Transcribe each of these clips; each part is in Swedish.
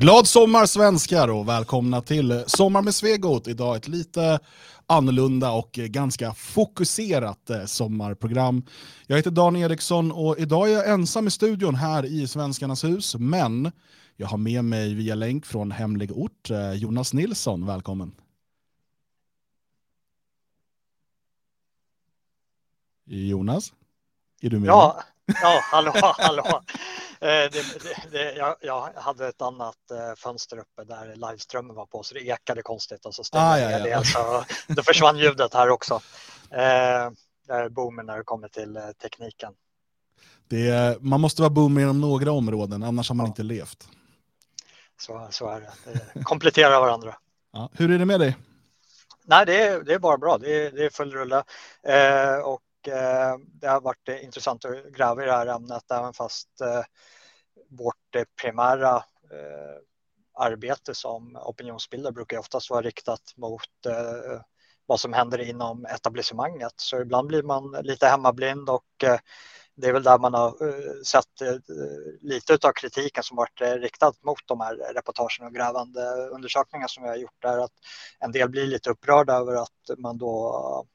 Glad sommar svenskar och välkomna till Sommar med Svegot. Idag ett lite annorlunda och ganska fokuserat eh, sommarprogram. Jag heter Dan Eriksson och idag är jag ensam i studion här i Svenskarnas hus. Men jag har med mig via länk från hemlig ort eh, Jonas Nilsson. Välkommen. Jonas, är du med? Ja, ja hallå, hallå. Eh, det, det, det, jag, jag, hade ett annat eh, fönster uppe där liveströmmen var på så det ekade konstigt och så stängde ah, jag det. Så då försvann ljudet här också. Eh, det är boomen när det kommer till tekniken. Det man måste vara boomer inom några områden, annars har man ja. inte levt. Så, så är det. det kompletterar varandra. Ja. Hur är det med dig? Nej, det är, det är bara bra. Det är, det är full rulle. Eh, och Eh, det har varit intressant att gräva i det här ämnet även fast eh, vårt eh, primära eh, arbete som opinionsbildare brukar oftast vara riktat mot vad som händer inom etablissemanget. Så ibland blir man lite hemmablind och det är väl där man har sett lite av kritiken som varit riktad mot de här reportagen och grävande undersökningar som vi har gjort där att en del blir lite upprörda över att man då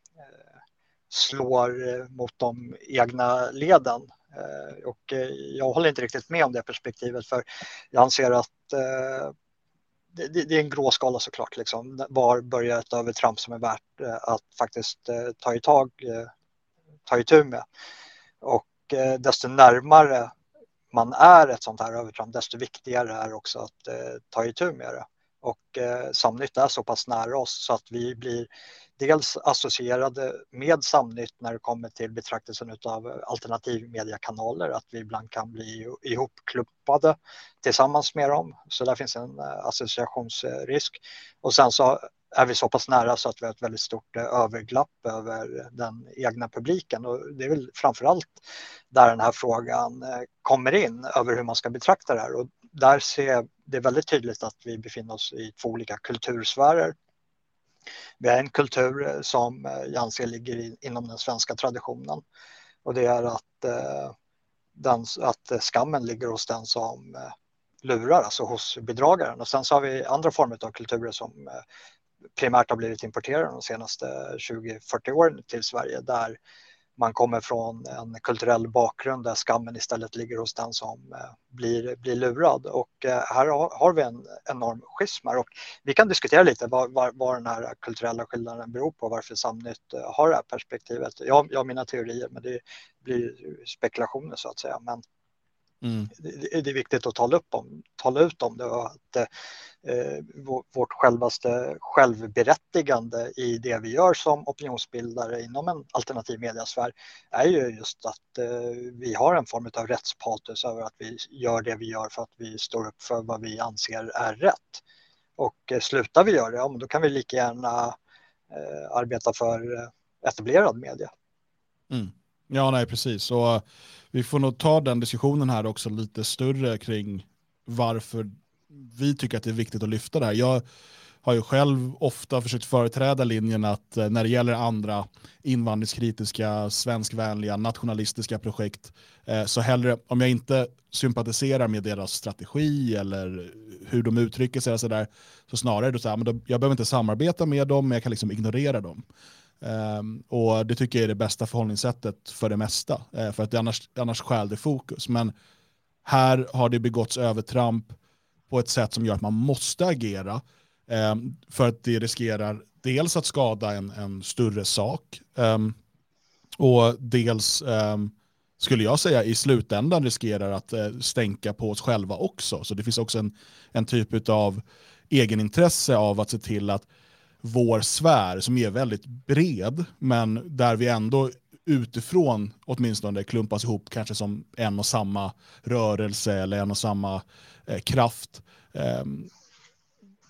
slår eh, mot de egna leden. Eh, och eh, jag håller inte riktigt med om det perspektivet för jag anser att det, är en gråskala såklart. Liksom. Var börjar ett övertramp som är värt att faktiskt ta i tag, ta itu med? Och desto närmare man är ett sånt här övertramp, desto viktigare är också att ta itu med det. Och eh, Samnytt är så pass nära oss så att vi blir dels associerade med Samnytt när det kommer till betraktelsen av alternativmediekanaler, att vi ibland kan bli ihopklumpade tillsammans med dem. Så där finns en eh, associationsrisk. Och sen så är vi så pass nära så att vi har ett väldigt stort eh, överglapp över den egna publiken och det är väl framför allt där den här frågan kommer in över hur man ska betrakta det här och där ser jag det är väldigt tydligt att vi befinner oss i två olika kultursfärer vi har en kultur som eh, jag anser ligger inom den svenska traditionen och det är att, eh, den, att skammen ligger hos den som eh, lurar, alltså hos bedragaren. Och sen så har vi andra former av kulturer som primärt har blivit importerade de senaste 20-40 åren till Sverige där man kommer från en kulturell bakgrund där skammen istället ligger hos den som eh, blir, blir lurad. Och eh, här har vi en enorm schism och vi kan diskutera lite vad, vad, vad den här kulturella skillnaden beror på, varför Samnytt eh, har det här perspektivet. Jag, jag har mina teorier, men det blir spekulationer så att säga. Men Mm. Det, det, är viktigt att tala, upp om, tala ut om det och att eh, vårt självaste självberättigande i det vi gör som opinionsbildare inom en alternativ mediasfär är ju just att eh, vi har en form av rättspatos över att vi gör det vi gör för att vi står upp för vad vi anser är rätt. Och eh, slutar vi göra det, ja, då kan vi lika gärna eh, arbeta för eh, etablerad media. Mm. Ja, nej, precis. Och eh, vi får nog ta den diskussionen här också lite större kring varför vi tycker att det är viktigt att lyfta det här. Jag har ju själv ofta försökt företräda linjen att eh, när det gäller andra invandringskritiska, svenskvänliga, nationalistiska projekt eh, så hellre, om jag inte sympatiserar med deras strategi eller hur de uttrycker sig så, där, så snarare då så här, men då, jag behöver inte samarbeta med dem, men jag kan liksom ignorera dem. Um, och det tycker jag är det bästa förhållningssättet för det mesta, uh, för att det annars, annars skäl det fokus. Men här har det begåtts övertramp på ett sätt som gör att man måste agera, um, för att det riskerar dels att skada en, en större sak, um, och dels skulle jag säga i slutändan riskerar att uh, stänka på oss själva också. Så det finns också en, en typ av egenintresse av att se till att vår sfär som är väldigt bred, men där vi ändå utifrån åtminstone klumpas ihop kanske som en och samma rörelse eller en och samma eh, kraft. Eh,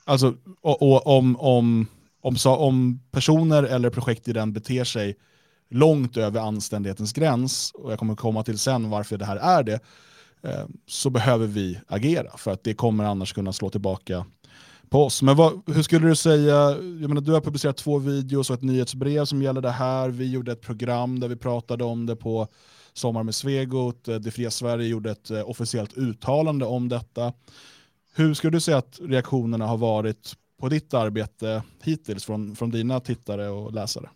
alltså, och, och, om, om, om, så, om personer eller projekt i den beter sig långt över anständighetens gräns, och jag kommer komma till sen varför det här är det, eh, så behöver vi agera för att det kommer annars kunna slå tillbaka på oss. Men vad, hur skulle du säga, jag menar, du har publicerat två videos och ett nyhetsbrev som gäller det här. Vi gjorde ett program där vi pratade om det på Sommar med Svegot. Eh, det fria Sverige gjorde ett eh, officiellt uttalande om detta. Hur skulle du säga att reaktionerna har varit på ditt arbete hittills från, från dina tittare och läsare?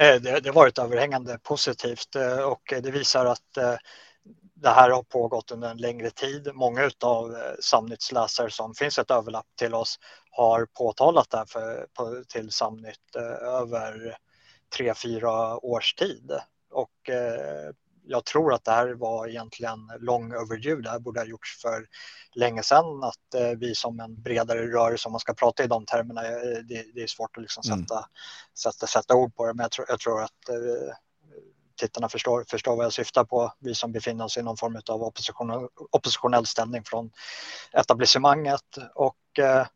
Eh, det, det har varit överhängande positivt och det visar att eh, det här har pågått under en längre tid. Många av Samnytts läsare som finns ett överlapp till oss har påtalat det här för, på, till Samnytt över tre, fyra års tid. Och jag tror att det här var egentligen long overdue. Det här borde ha gjorts för länge sedan. Att eh, vi som en bredare rörelse, om man ska prata i de termerna, eh, det, det är svårt att liksom mm. sätta, mm. sätta, sätta ord på det. Men jag tror, jag tror att eh, tittarna förstår, förstår vad jag syftar på. Vi som befinner oss i någon form av oppositionell, oppositionell ställning från etablissemanget. Och eh,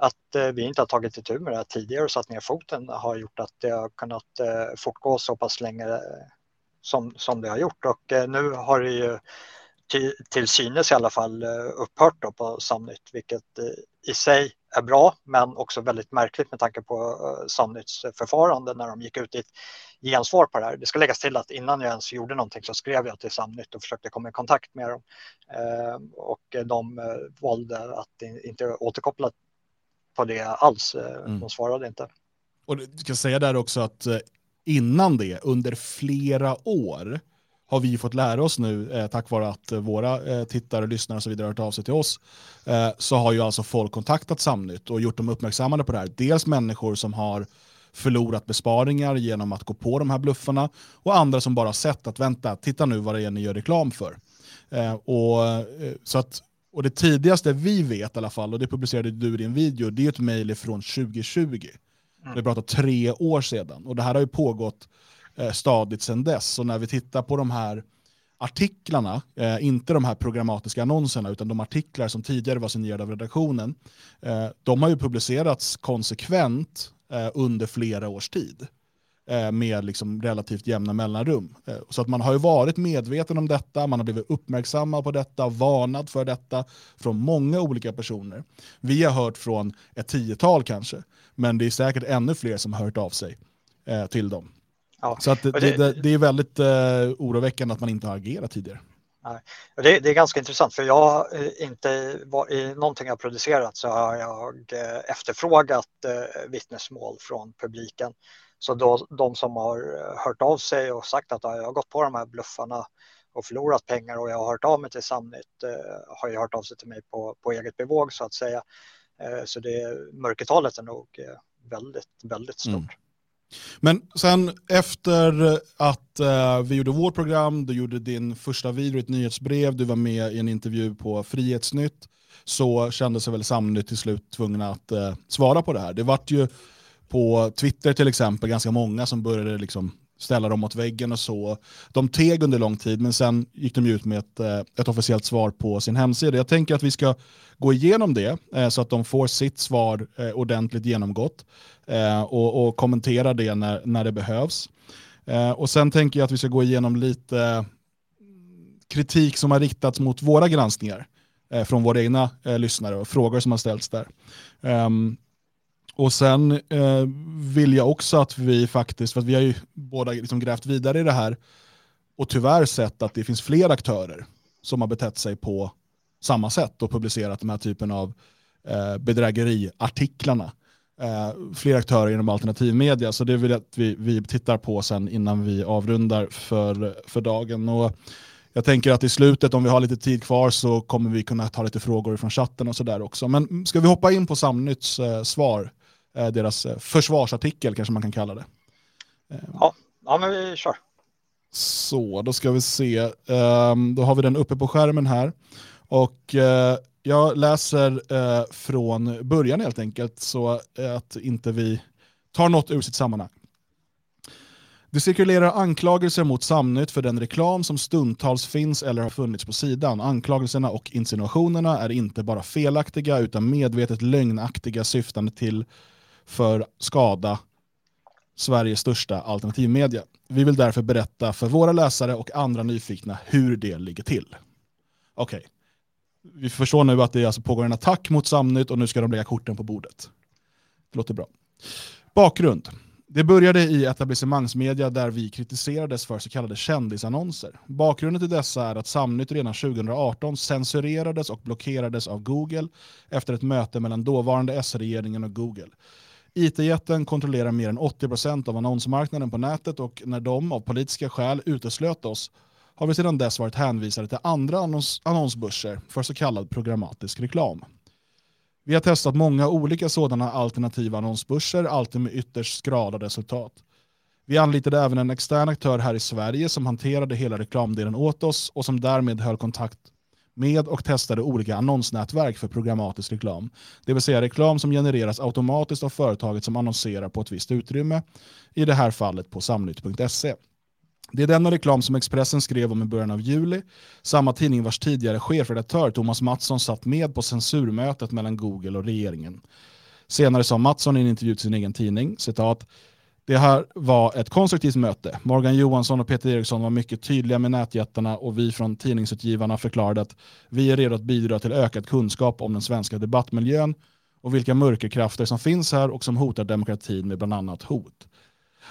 att eh, vi inte har tagit itu med det här tidigare och satt ner foten har gjort att det har kunnat eh, fortgå så pass länge eh, som, som det har gjort. Och eh, nu har det ju till, till synes i alla fall eh, upphört då på Samnytt, vilket eh, i sig är bra, men också väldigt märkligt med tanke på Samnytts förfarande när de gick ut i ett gensvar på det här. Det ska läggas till att innan jag ens gjorde någonting så skrev jag till Samnytt och försökte komma i kontakt med dem. Och de valde att inte återkoppla på det alls. Mm. De svarade inte. Och du ska säga där också att innan det, under flera år, har vi fått lära oss nu, eh, tack vare att eh, våra eh, tittare, och lyssnare och så vidare har hört av sig till oss, eh, så har ju alltså folk kontaktat Samnytt och gjort dem uppmärksammade på det här. Dels människor som har förlorat besparingar genom att gå på de här bluffarna och andra som bara sett att vänta, titta nu vad det är ni gör reklam för. Eh, och, eh, så att, och det tidigaste vi vet i alla fall, och det publicerade du i din video, det är ett mejl från 2020. Mm. Vi pratar tre år sedan och det här har ju pågått Eh, stadigt sedan dess. Och när vi tittar på de här artiklarna, eh, inte de här programmatiska annonserna, utan de artiklar som tidigare var signerade av redaktionen, eh, de har ju publicerats konsekvent eh, under flera års tid eh, med liksom relativt jämna mellanrum. Eh, så att man har ju varit medveten om detta, man har blivit uppmärksammad på detta, varnad för detta från många olika personer. Vi har hört från ett tiotal kanske, men det är säkert ännu fler som har hört av sig eh, till dem. Ja. Så att det, det, det, är väldigt eh, oroväckande att man inte har agerat tidigare. Det, det, är ganska intressant för jag eh, inte i någonting jag producerat så har jag eh, efterfrågat eh, vittnesmål från publiken. Så då, de som har hört av sig och sagt att jag har gått på de här bluffarna och förlorat pengar och jag har hört av mig till Samnytt har ju hört av sig till mig på, på eget bevåg så att säga. Eh, så det mörkertalet är nog eh, väldigt, väldigt stort. Mm. Men sen efter att uh, vi gjorde vårt program, du gjorde din första video, i ett nyhetsbrev, du var med i en intervju på Frihetsnytt, så kände sig väl Samnytt till slut tvungna att uh, svara på det här. Det vart ju på Twitter till exempel ganska många som började liksom ställa dem mot väggen och så. De teg under lång tid men sen gick de ut med ett, eh, ett officiellt svar på sin hemsida. Jag tänker att vi ska gå igenom det eh, så att de får sitt svar eh, ordentligt genomgått och, och kommentera det när, när det behövs. Och sen tänker jag att vi ska gå igenom lite kritik som har riktats mot våra granskningar från våra egna lyssnare och frågor som har ställts där. Ehm, och sen eh, vill jag också att vi faktiskt, för att vi har ju båda liksom grävt vidare i det här och tyvärr sett att det finns fler aktörer som har betett sig på samma sätt och publicerat den här typen av eh, bedrägeriartiklarna. Eh, fler aktörer inom alternativmedia, så det vill jag att vi, vi tittar på sen innan vi avrundar för, för dagen. Och jag tänker att i slutet, om vi har lite tid kvar, så kommer vi kunna ta lite frågor från chatten och sådär också. Men ska vi hoppa in på Samnytts eh, svar? Eh, deras eh, försvarsartikel kanske man kan kalla det. Eh, ja, ja men vi kör. Så, då ska vi se. Um, då har vi den uppe på skärmen här. Och jag läser från början helt enkelt så att inte vi tar något ur sitt sammanhang. Det cirkulerar anklagelser mot Samnytt för den reklam som stundtals finns eller har funnits på sidan. Anklagelserna och insinuationerna är inte bara felaktiga utan medvetet lögnaktiga syftande till för skada Sveriges största alternativmedia. Vi vill därför berätta för våra läsare och andra nyfikna hur det ligger till. Okej, okay. vi förstår nu att det alltså pågår en attack mot Samnytt och nu ska de lägga korten på bordet. Det låter bra. Bakgrund. Det började i etablissemangsmedia där vi kritiserades för så kallade kändisannonser. Bakgrunden till dessa är att Samnytt redan 2018 censurerades och blockerades av Google efter ett möte mellan dåvarande S-regeringen och Google. IT-jätten kontrollerar mer än 80% av annonsmarknaden på nätet och när de av politiska skäl uteslöt oss har vi sedan dess varit hänvisade till andra annons annonsbörser för så kallad programmatisk reklam. Vi har testat många olika sådana alternativa annonsbörser, alltid med ytterst skrala resultat. Vi anlitade även en extern aktör här i Sverige som hanterade hela reklamdelen åt oss och som därmed höll kontakt med och testade olika annonsnätverk för programmatisk reklam. Det vill säga reklam som genereras automatiskt av företaget som annonserar på ett visst utrymme, i det här fallet på samnytt.se. Det är denna reklam som Expressen skrev om i början av juli, samma tidning vars tidigare chefredaktör Thomas Mattsson satt med på censurmötet mellan Google och regeringen. Senare sa Mattsson i en intervju till sin egen tidning, citat, det här var ett konstruktivt möte. Morgan Johansson och Peter Eriksson var mycket tydliga med nätjättarna och vi från tidningsutgivarna förklarade att vi är redo att bidra till ökad kunskap om den svenska debattmiljön och vilka mörkerkrafter som finns här och som hotar demokratin med bland annat hot.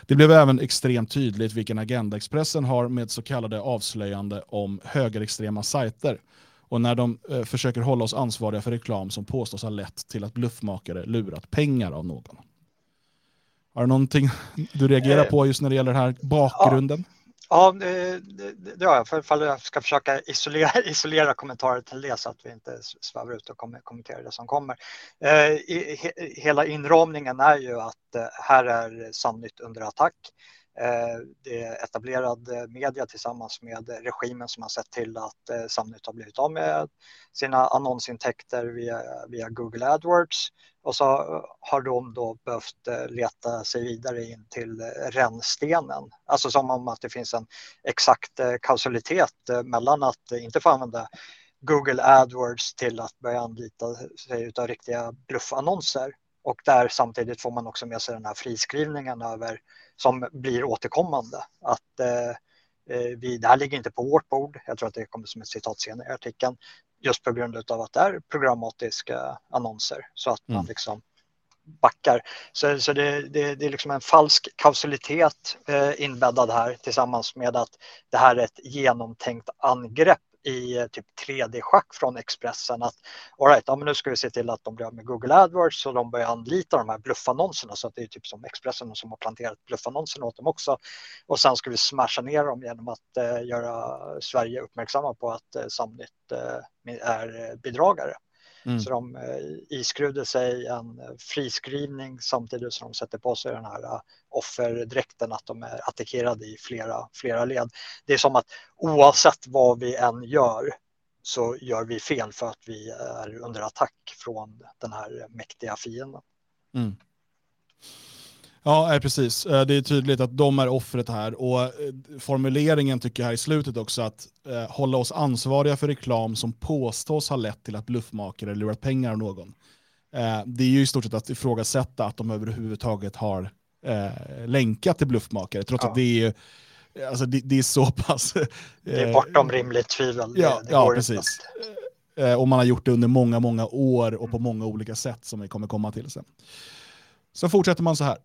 Det blev även extremt tydligt vilken agenda Expressen har med så kallade avslöjande om högerextrema sajter och när de eh, försöker hålla oss ansvariga för reklam som påstås ha lett till att bluffmakare lurat pengar av någon. Har du någonting du reagerar på just när det gäller den här bakgrunden? Ja, det, det, det har jag. För jag ska försöka isolera, isolera kommentarer till det så att vi inte svävar ut och kommenterar det som kommer. Eh, hela inramningen är ju att eh, här är Samnytt under attack. Eh, det är etablerad media tillsammans med regimen som har sett till att eh, Samnytt har blivit av med sina annonsintäkter via, via Google AdWords och så har de då behövt eh, leta sig vidare in till rännstenen. Alltså som om att det finns en exakt kausalitet mellan att inte få använda Google AdWords till att börja anlita sig av riktiga bluffannonser. Och där samtidigt får man också med sig den här friskrivningen över som blir återkommande. Att eh, eh, vi, det här ligger inte på vårt bord, jag tror att det kommer som ett citat senare i artikeln, just på grund av att det är programmatiska annonser så att man mm. liksom backar. Så, så det, det, det, är liksom en falsk kausalitet eh, inbäddad här tillsammans med att det här är ett genomtänkt angrepp i eh, typ 3D-schack från Expressen att all right, ja, men nu ska vi se till att de blir av med Google AdWords och de börjar anlita de här bluffannonserna så att det är typ som Expressen som har planterat bluffannonserna åt dem också. Och sen ska vi smasha ner dem genom att eh, göra Sverige uppmärksamma på att eh, Samnytt eh, är eh, bidragare. Mm. Så de eh, iskrudde sig en friskrivning samtidigt som de sätter på sig den här eh, offerdräkten att de är attackerade i flera, flera led. Det är som att oavsett vad vi än gör så gör vi fel för att vi är under attack från den här mäktiga fienden. Mm. Ja, precis. Eh, det är tydligt att de är offret här och eh, formuleringen tycker jag här i slutet också att eh, hålla oss ansvariga för reklam som påstås ha lett till att bluffmakare lurat pengar av någon. Eh, det är ju i stort sett att ifrågasätta att de överhuvudtaget har eh, länkat till bluffmakare, trots ja. att det är Alltså det, det, är så pass... Eh, det är bortom rimligt tvivel. Ja, det, det ja precis. Och man har gjort det under många, många år och på många olika sätt som vi kommer komma till sen. Så fortsätter man så här.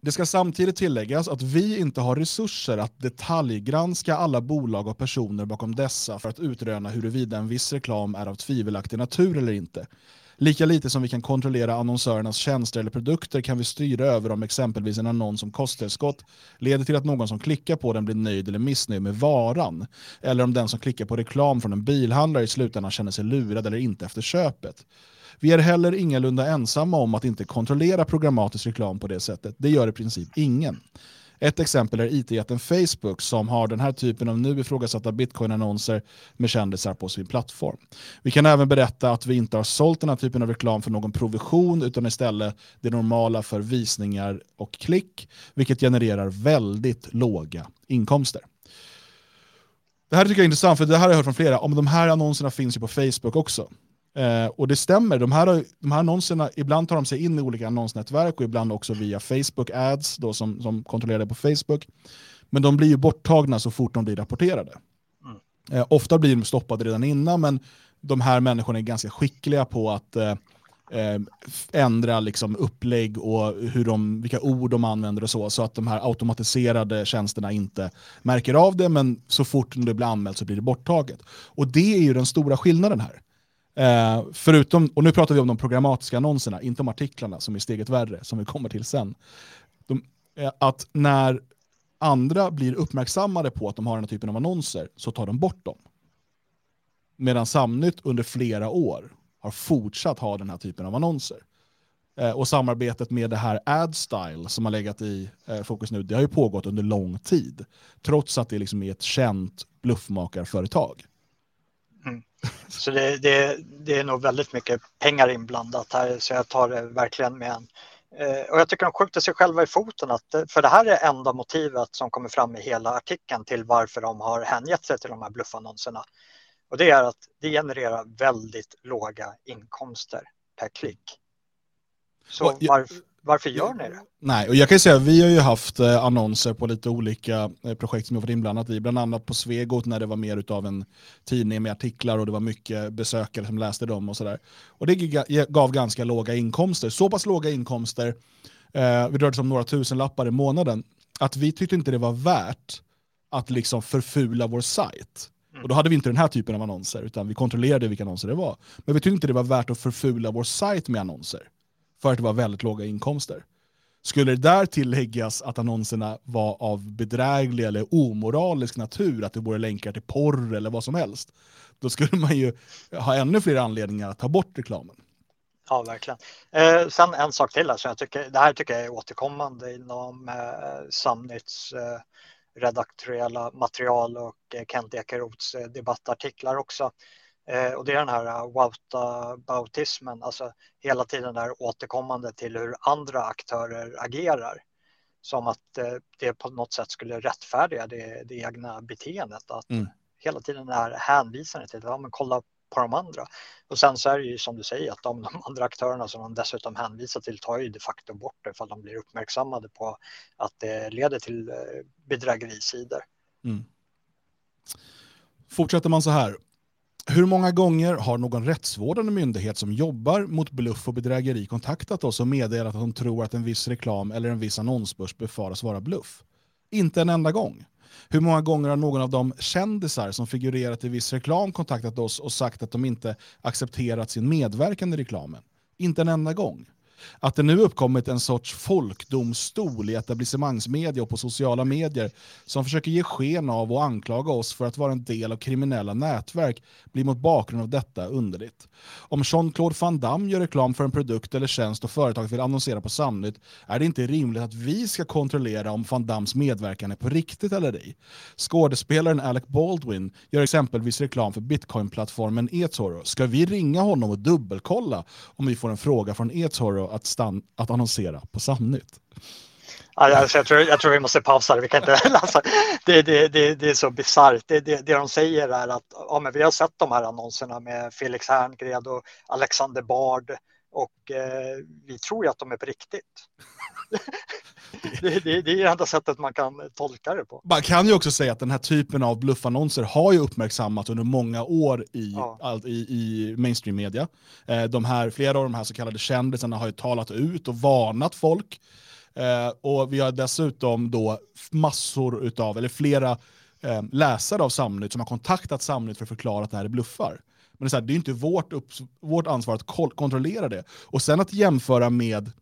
Det ska samtidigt tilläggas att vi inte har resurser att detaljgranska alla bolag och personer bakom dessa för att utröna huruvida en viss reklam är av tvivelaktig natur eller inte. Lika lite som vi kan kontrollera annonsörernas tjänster eller produkter kan vi styra över om exempelvis en annons om kosttillskott leder till att någon som klickar på den blir nöjd eller missnöjd med varan. Eller om den som klickar på reklam från en bilhandlare i slutändan känner sig lurad eller inte efter köpet. Vi är heller ingalunda ensamma om att inte kontrollera programmatisk reklam på det sättet. Det gör i princip ingen. Ett exempel är it-jätten Facebook som har den här typen av nu ifrågasatta bitcoin-annonser med kändisar på sin plattform. Vi kan även berätta att vi inte har sålt den här typen av reklam för någon provision utan istället det normala för visningar och klick, vilket genererar väldigt låga inkomster. Det här tycker jag är intressant, för det här har jag hört från flera. Om de här annonserna finns ju på Facebook också. Eh, och det stämmer, de här, de här annonserna, ibland tar de sig in i olika annonsnätverk och ibland också via Facebook ads då, som, som kontrollerar det på Facebook. Men de blir ju borttagna så fort de blir rapporterade. Mm. Eh, ofta blir de stoppade redan innan, men de här människorna är ganska skickliga på att eh, eh, ändra liksom upplägg och hur de, vilka ord de använder och så, så att de här automatiserade tjänsterna inte märker av det, men så fort det blir anmält så blir det borttaget. Och det är ju den stora skillnaden här. Eh, förutom, och nu pratar vi om de programmatiska annonserna, inte om artiklarna som är steget värre, som vi kommer till sen. De, eh, att när andra blir uppmärksammade på att de har den här typen av annonser så tar de bort dem. Medan Samnytt under flera år har fortsatt ha den här typen av annonser. Eh, och samarbetet med det här AdStyle som har legat i eh, fokus nu, det har ju pågått under lång tid. Trots att det liksom är ett känt bluffmakarföretag. Så det, det, det, är nog väldigt mycket pengar inblandat här, så jag tar det verkligen med en. Eh, och jag tycker de skjuter sig själva i foten, att, för det här är enda motivet som kommer fram i hela artikeln till varför de har hängett sig till de här bluffannonserna. Och det är att det genererar väldigt låga inkomster per klick. Så varför, varför gör ni det? Nej, och jag kan säga att vi har ju haft eh, annonser på lite olika eh, projekt som vi varit inblandat i, bland annat på Svegot när det var mer av en tidning med artiklar och det var mycket besökare som läste dem och sådär. Och det gav ganska låga inkomster, så pass låga inkomster, eh, vi rörde oss om några tusen lappar i månaden, att vi tyckte inte det var värt att liksom förfula vår sajt. Mm. Och då hade vi inte den här typen av annonser, utan vi kontrollerade vilka annonser det var. Men vi tyckte inte det var värt att förfula vår sajt med annonser, för att det var väldigt låga inkomster. Skulle det där tilläggas att annonserna var av bedräglig eller omoralisk natur, att det borde länkar till porr eller vad som helst, då skulle man ju ha ännu fler anledningar att ta bort reklamen. Ja, verkligen. Eh, sen en sak till, alltså, jag tycker, det här tycker jag är återkommande inom eh, Samnytts eh, redaktoriella material och eh, Kent Ekeroths eh, debattartiklar också. Eh, och det är den här wautabautismen, alltså hela tiden där återkommande till hur andra aktörer agerar. Som att det på något sätt skulle rättfärdiga det, det egna beteendet. Att mm. hela tiden är hänvisande till, ja men kolla på de andra. Och sen så är det ju som du säger att de, de andra aktörerna som de dessutom hänvisar till tar ju de facto bort det för att de blir uppmärksammade på att det leder till eh, bedrägerisidor. Mm. Fortsätter man så här. Hur många gånger har någon rättsvårdande myndighet som jobbar mot bluff och bedrägeri kontaktat oss och meddelat att de tror att en viss reklam eller en viss annonsbörs befaras vara bluff? Inte en enda gång. Hur många gånger har någon av de kändisar som figurerat i viss reklam kontaktat oss och sagt att de inte accepterat sin medverkan i reklamen? Inte en enda gång. Att det nu uppkommit en sorts folkdomstol i etablissemangsmedia och på sociala medier som försöker ge sken av och anklaga oss för att vara en del av kriminella nätverk blir mot bakgrund av detta underligt. Om Jean-Claude Van Damme gör reklam för en produkt eller tjänst och företaget vill annonsera på Samnytt är det inte rimligt att vi ska kontrollera om Van Dammes medverkan är på riktigt eller ej. Skådespelaren Alec Baldwin gör exempelvis reklam för bitcoinplattformen eToro. Ska vi ringa honom och dubbelkolla om vi får en fråga från eToro att, stan, att annonsera på Samnytt. Alltså jag, tror, jag tror vi måste pausa det. Vi kan inte läsa. Det, det, det, det är så bisarrt. Det, det, det de säger är att ja, men vi har sett de här annonserna med Felix Herngred och Alexander Bard och eh, vi tror ju att de är på riktigt. det, det, det, är det enda sättet man kan tolka det på. Man kan ju också säga att den här typen av bluffannonser har ju uppmärksammats under många år i, ja. all, i, i mainstream media. Eh, de här, flera av de här så kallade kändisarna har ju talat ut och varnat folk. Eh, och vi har dessutom då massor utav, eller flera eh, läsare av Samnytt som har kontaktat Samnytt för att förklara att det här är bluffar. Men det är, så här, det är inte vårt, upp, vårt ansvar att kontrollera det. Och sen att jämföra med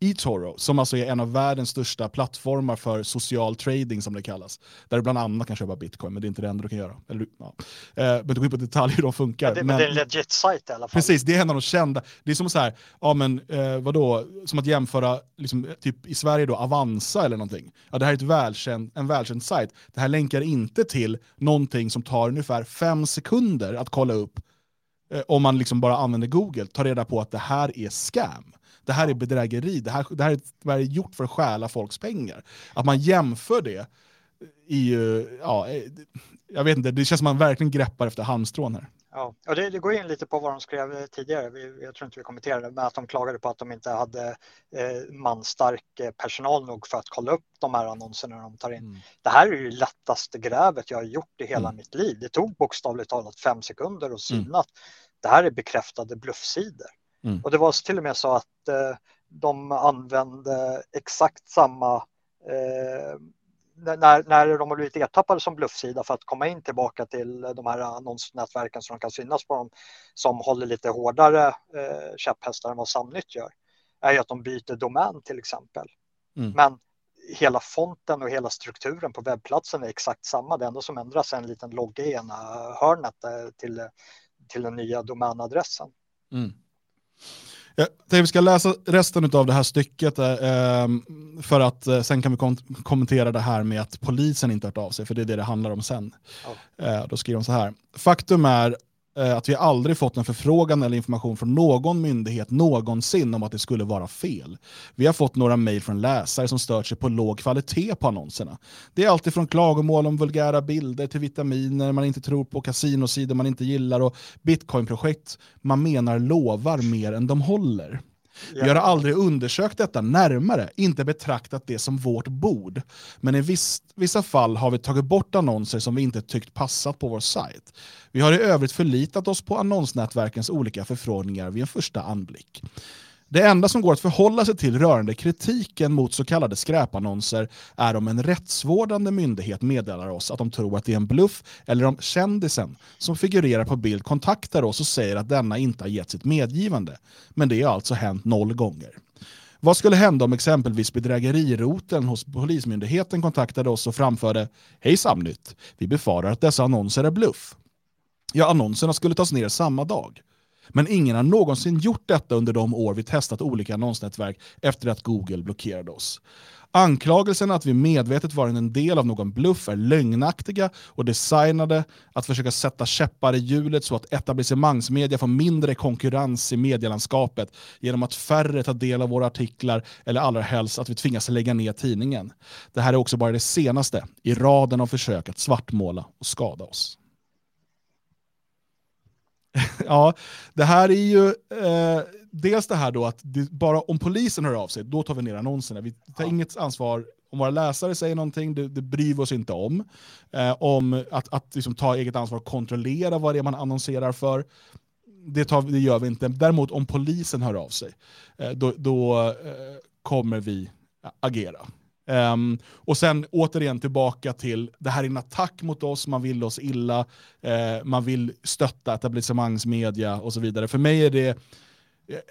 eToro, som alltså är en av världens största plattformar för social trading som det kallas. Där du bland annat kan köpa bitcoin, men det är inte det enda du kan göra. Eller, ja. eh, men du går in på detaljer hur de funkar. Ja, det, men, det är en legit sajt i alla fall. Precis, det är en av de kända. Det är som så här, ja men eh, vadå, som att jämföra liksom, typ i Sverige då Avanza eller någonting. Ja, det här är ett välkänd, en välkänd sajt. Det här länkar inte till någonting som tar ungefär fem sekunder att kolla upp om man liksom bara använder Google, ta reda på att det här är scam det här är bedrägeri, det här, det här, är, det här är gjort för att stjäla folks pengar. Att man jämför det är ju, ja, eh, jag vet inte, det känns som man verkligen greppar efter halmstrån här. Ja, och det, det, går in lite på vad de skrev tidigare. Vi, jag tror inte vi kommenterade men att de klagade på att de inte hade eh, manstark eh, personal nog för att kolla upp de här annonserna de tar in. Mm. Det här är ju lättaste grävet jag har gjort i hela mm. mitt liv. Det tog bokstavligt talat fem sekunder att syna mm. Det här är bekräftade bluffsidor. Mm. Och det var till och med så att eh, de använde exakt samma eh, när, när de har blivit ertappade som bluffsida för att komma in tillbaka till de här annonsnätverken som de kan synas på dem som håller lite hårdare eh, käpphästar än vad Samnytt gör är ju att de byter domän till exempel. Mm. Men hela fonten och hela strukturen på webbplatsen är exakt samma. Det enda som ändras är en liten logga i ena hörnet eh, till, till den nya domänadressen. Mm. Jag tänkte vi ska läsa resten av det här stycket eh, ehm, för att eh, sen kan vi kom kommentera det här med att polisen inte hört av sig, för det är det det handlar om sen. Eh, då skriver de så här. Faktum är Eh, att vi aldrig fått en förfrågan eller information från någon myndighet någonsin om att det skulle vara fel. Vi har fått några mejl från läsare som stört sig på låg kvalitet på annonserna. Det är alltid från klagomål om vulgära bilder till vitaminer man inte tror på, kasinosidor man inte gillar och bitcoinprojekt man menar lovar mer än de håller. Vi har aldrig undersökt detta närmare, inte betraktat det som vårt bord. Men i viss, vissa fall har vi tagit bort annonser som vi inte tyckt passat på vår sajt. Vi har i övrigt förlitat oss på annonsnätverkens olika förfrågningar vid en första anblick. Det enda som går att förhålla sig till rörande kritiken mot så kallade skräpannonser är om en rättsvårdande myndighet meddelar oss att de tror att det är en bluff eller om kändisen som figurerar på bild kontaktar oss och säger att denna inte har gett sitt medgivande. Men det har alltså hänt noll gånger. Vad skulle hända om exempelvis bedrägeriroten hos Polismyndigheten kontaktade oss och framförde Hej Samnytt, vi befarar att dessa annonser är bluff. Ja, annonserna skulle tas ner samma dag. Men ingen har någonsin gjort detta under de år vi testat olika annonsnätverk efter att Google blockerade oss. Anklagelsen att vi medvetet varit en del av någon bluff är lögnaktiga och designade att försöka sätta käppar i hjulet så att etablissemangsmedia får mindre konkurrens i medielandskapet genom att färre tar del av våra artiklar eller allra helst att vi tvingas lägga ner tidningen. Det här är också bara det senaste i raden av försök att svartmåla och skada oss. ja, det här är ju eh, dels det här då att det, bara om polisen hör av sig, då tar vi ner annonserna. Vi tar ja. inget ansvar om våra läsare säger någonting, det, det bryr vi oss inte om. Eh, om att, att liksom ta eget ansvar och kontrollera vad det är man annonserar för, det, tar, det gör vi inte. Däremot om polisen hör av sig, eh, då, då eh, kommer vi agera. Um, och sen återigen tillbaka till, det här är en attack mot oss, man vill oss illa, uh, man vill stötta etablissemangsmedia och så vidare. För mig är det,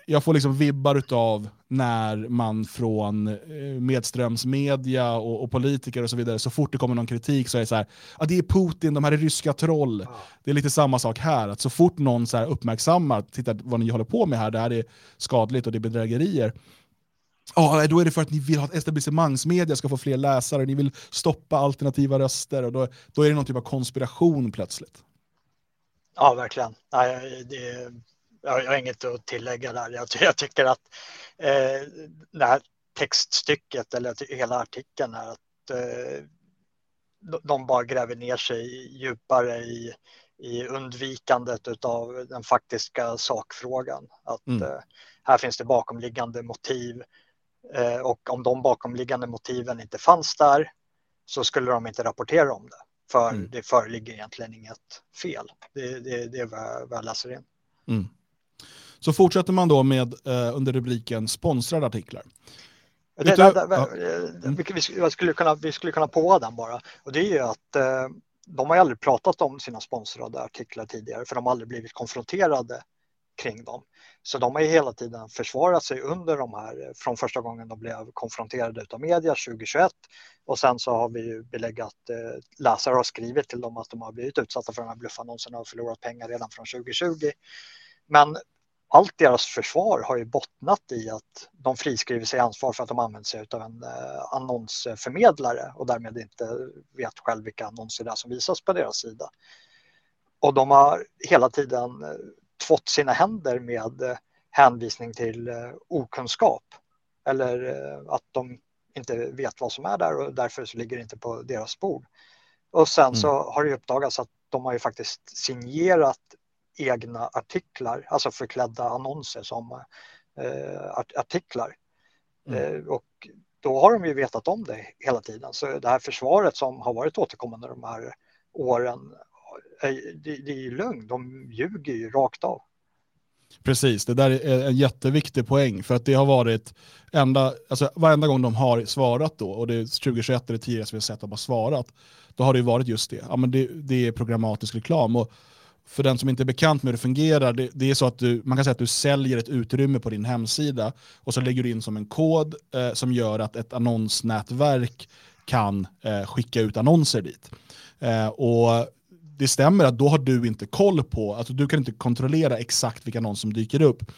jag får liksom vibbar av när man från eh, medströmsmedia och, och, politiker och så vidare, så fort det kommer någon kritik så är det så här, ah, det är Putin, de här är ryska troll. Det är lite samma sak här, att så fort någon så uppmärksammar, titta vad ni håller på med här, det här är skadligt och det är bedrägerier, Ja, då är det för att ni vill att etablissemangsmedia ska få fler läsare, ni vill stoppa alternativa röster och då, då är det någon typ av konspiration plötsligt. Ja, verkligen. Nej, det, jag, har inget att tillägga där. Jag, jag tycker att eh, det här textstycket eller hela artikeln är att eh, de bara gräver ner sig djupare i, i undvikandet av den faktiska sakfrågan. Att mm. eh, här finns det bakomliggande motiv och om de bakomliggande motiven inte fanns där så skulle de inte rapportera om det. För mm. det föreligger egentligen inget fel. Det, det, det är vad jag läser in. Mm. Så fortsätter man då med eh, under rubriken sponsrade artiklar. Det, det, det, mm. vi, vi, skulle kunna, vi skulle kunna på den bara. Och det är ju att eh, de har aldrig pratat om sina sponsrade artiklar tidigare för de har aldrig blivit konfronterade kring dem. Så de har ju hela tiden försvarat sig under de här, eh, från första gången de blev konfronterade av media 2021 och sen så har vi ju belägg att eh, läsare har skrivit till dem att de har blivit utsatta för de här bluffannonserna och förlorat pengar redan från 2020. Men allt deras försvar har ju bottnat i att de friskriver sig ansvar för att de använder sig av en eh, annonsförmedlare och därmed inte vet själv vilka annonser det är som visas på deras sida. Och de har hela tiden eh, tvått sina händer med eh, hänvisning till eh, okunskap eller eh, att de inte vet vad som är där och därför så ligger det inte på deras bord. Och sen mm. så har det uppdagats att de har ju faktiskt signerat egna artiklar, alltså förklädda annonser som artiklar. Mm. Och då har de ju vetat om det hela tiden. Så det här försvaret som har varit återkommande de här åren Eh, det, det är ju lögn, de ljuger ju rakt av. Precis, det där är en jätteviktig poäng för att det har varit enda, alltså varenda gång de har svarat då, och det är 2021 eller tidigare som vi har sett att de har svarat, då har det ju varit just det. Ja, men det, det är programmatisk reklam. Och för den som inte är bekant med hur det fungerar, det, det, är så att du, man kan säga att du säljer ett utrymme på din hemsida och så lägger du in som en kod eh, som gör att ett annonsnätverk kan eh, skicka ut annonser dit. Eh, och det stämmer att då har du inte koll på, alltså du kan inte kontrollera exakt vilka annonser som dyker upp.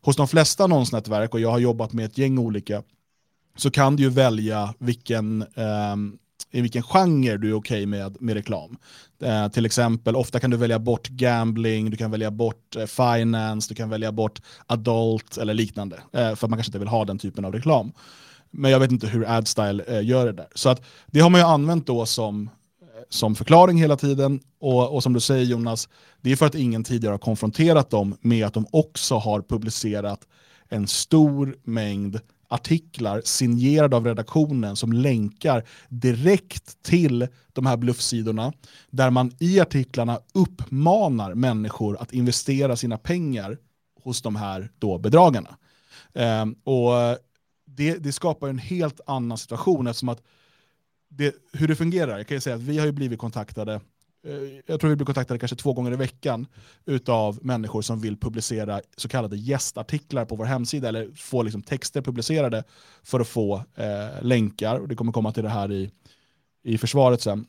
Hos de flesta annonsnätverk, och jag har jobbat med ett gäng olika, så kan du ju välja vilken, eh, i vilken genre du är okej okay med, med reklam. Eh, till exempel, ofta kan du välja bort gambling, du kan välja bort eh, finance, du kan välja bort adult eller liknande. Eh, för att man kanske inte vill ha den typen av reklam. Men jag vet inte hur AdStyle eh, gör det där. Så att det har man ju använt då som som förklaring hela tiden. Och, och, som du säger Jonas, det är för att ingen tidigare har konfronterat dem med att de också har publicerat en stor mängd artiklar signerade av redaktionen som länkar direkt till de här bluffsidorna där man i artiklarna uppmanar människor att investera sina pengar hos de här då bedragarna. Eh, och det, det skapar en helt annan situation eftersom att det, hur det fungerar, jag kan ju säga att vi har ju blivit kontaktade, eh, jag tror vi blir kontaktade kanske två gånger i veckan utav människor som vill publicera så kallade gästartiklar på vår hemsida eller få liksom texter publicerade för att få eh, länkar. Och det kommer komma till det här i, i försvaret sen.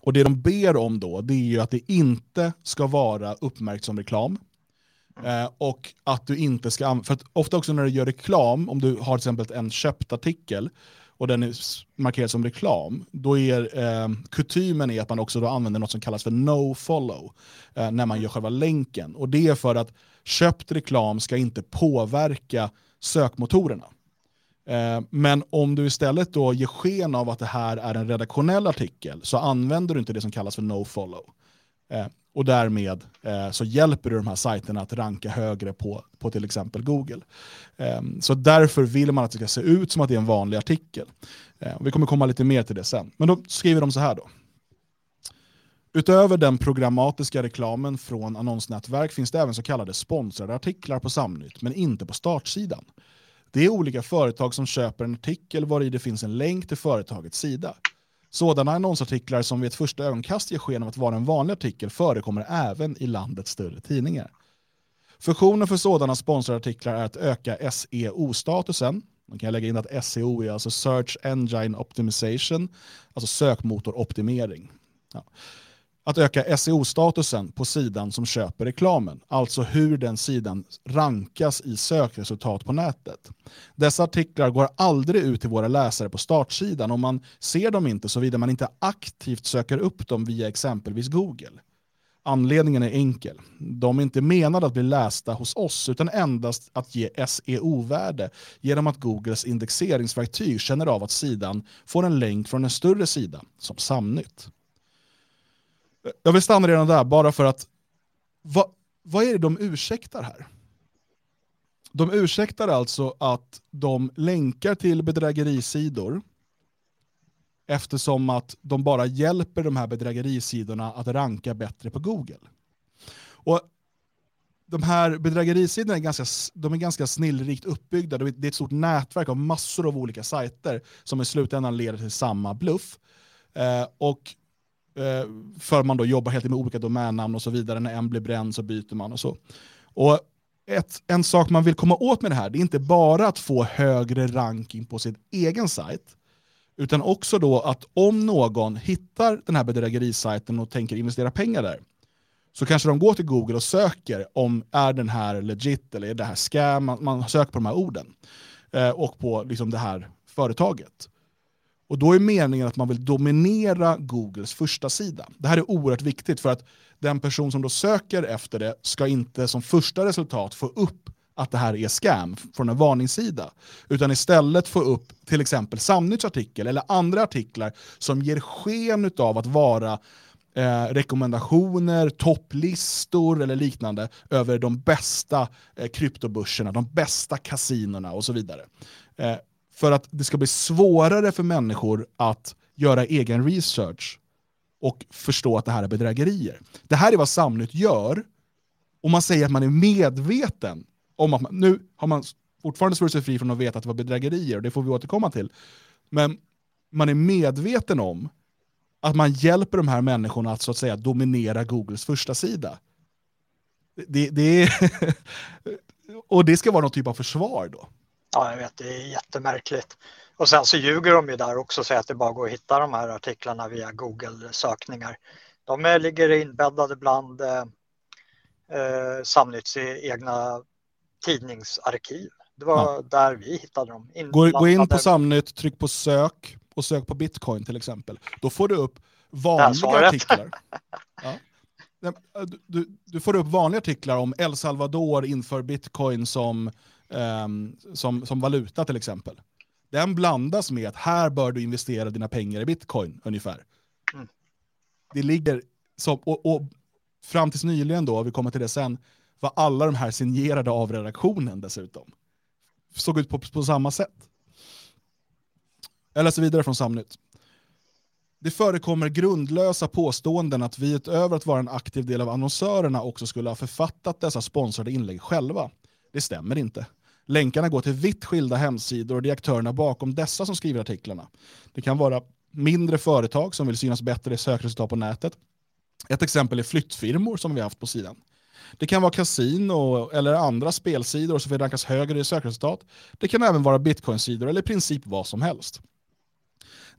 Och det de ber om då, det är ju att det inte ska vara uppmärkt som reklam. Eh, och att du inte ska, för att ofta också när du gör reklam, om du har till exempel en köpt artikel, och den är markerad som reklam, då är eh, kutymen är att man också då använder något som kallas för no-follow eh, när man gör själva länken. Och det är för att köpt reklam ska inte påverka sökmotorerna. Eh, men om du istället då ger sken av att det här är en redaktionell artikel så använder du inte det som kallas för no-follow. Eh, och därmed eh, så hjälper du de här sajterna att ranka högre på, på till exempel Google. Eh, så därför vill man att det ska se ut som att det är en vanlig artikel. Eh, vi kommer komma lite mer till det sen. Men då skriver de så här då. Utöver den programmatiska reklamen från annonsnätverk finns det även så kallade sponsrade artiklar på Samnytt, men inte på startsidan. Det är olika företag som köper en artikel var i det finns en länk till företagets sida. Sådana annonsartiklar som vid ett första ögonkast ger sken av att vara en vanlig artikel förekommer även i landets större tidningar. Funktionen för sådana sponsrade artiklar är att öka SEO-statusen. Man kan lägga in att SEO är alltså Search Engine Optimization, alltså sökmotoroptimering. Ja att öka SEO-statusen på sidan som köper reklamen, alltså hur den sidan rankas i sökresultat på nätet. Dessa artiklar går aldrig ut till våra läsare på startsidan och man ser dem inte såvida man inte aktivt söker upp dem via exempelvis Google. Anledningen är enkel. De är inte menade att bli lästa hos oss utan endast att ge SEO-värde genom att Googles indexeringsverktyg känner av att sidan får en länk från en större sida, som Samnytt. Jag vill stanna redan där, bara för att vad, vad är det de ursäktar här? De ursäktar alltså att de länkar till bedrägerisidor eftersom att de bara hjälper de här bedrägerisidorna att ranka bättre på Google. Och de här bedrägerisidorna är ganska, de är ganska snillrikt uppbyggda. Det är ett stort nätverk av massor av olika sajter som i slutändan leder till samma bluff. Eh, och Eh, för man då jobbar helt med olika domännamn och så vidare. När en blir bränd så byter man och så. Och ett, en sak man vill komma åt med det här, det är inte bara att få högre ranking på sin egen sajt, utan också då att om någon hittar den här bedrägerisajten och tänker investera pengar där, så kanske de går till Google och söker om är den här legit eller är det här scam, man, man söker på de här orden eh, och på liksom det här företaget. Och då är meningen att man vill dominera Googles första sida. Det här är oerhört viktigt för att den person som då söker efter det ska inte som första resultat få upp att det här är scam från en varningssida. Utan istället få upp till exempel Samnytts artikel eller andra artiklar som ger sken av att vara eh, rekommendationer, topplistor eller liknande över de bästa eh, kryptobörserna, de bästa kasinorna och så vidare. Eh, för att det ska bli svårare för människor att göra egen research och förstå att det här är bedrägerier. Det här är vad Samnytt gör Och man säger att man är medveten om att man, nu har man fortfarande svurit sig fri från att veta att det var bedrägerier, och det får vi återkomma till. Men man är medveten om att man hjälper de här människorna att så att säga dominera Googles första sida. Det, det är och det ska vara någon typ av försvar då. Ja, jag vet, det är jättemärkligt. Och sen så ljuger de ju där också och säger att det bara går att hitta de här artiklarna via Google-sökningar. De ligger inbäddade bland eh, eh Samnytts egna tidningsarkiv. Det var ja. där vi hittade dem. Gå, gå in på Samnytt, tryck på sök och sök på bitcoin till exempel. Då får du upp vanliga artiklar. Ja. Du, du, får upp vanliga artiklar om El Salvador inför bitcoin som, um, som, som valuta till exempel. Den blandas med att här bör du investera dina pengar i bitcoin ungefär. Mm. Det ligger som, och, och fram tills nyligen då, vi kommer till det sen, var alla de här signerade av redaktionen dessutom. Såg ut på, på samma sätt. Jag läser vidare från Samnytt. Det förekommer grundlösa påståenden att vi utöver att vara en aktiv del av annonsörerna också skulle ha författat dessa sponsrade inlägg själva. Det stämmer inte. Länkarna går till vitt skilda hemsidor och det är aktörerna bakom dessa som skriver artiklarna. Det kan vara mindre företag som vill synas bättre i sökresultat på nätet. Ett exempel är flyttfirmor som vi har haft på sidan. Det kan vara kasino eller andra spelsidor som vill rankas högre i sökresultat. Det kan även vara bitcoinsidor eller i princip vad som helst.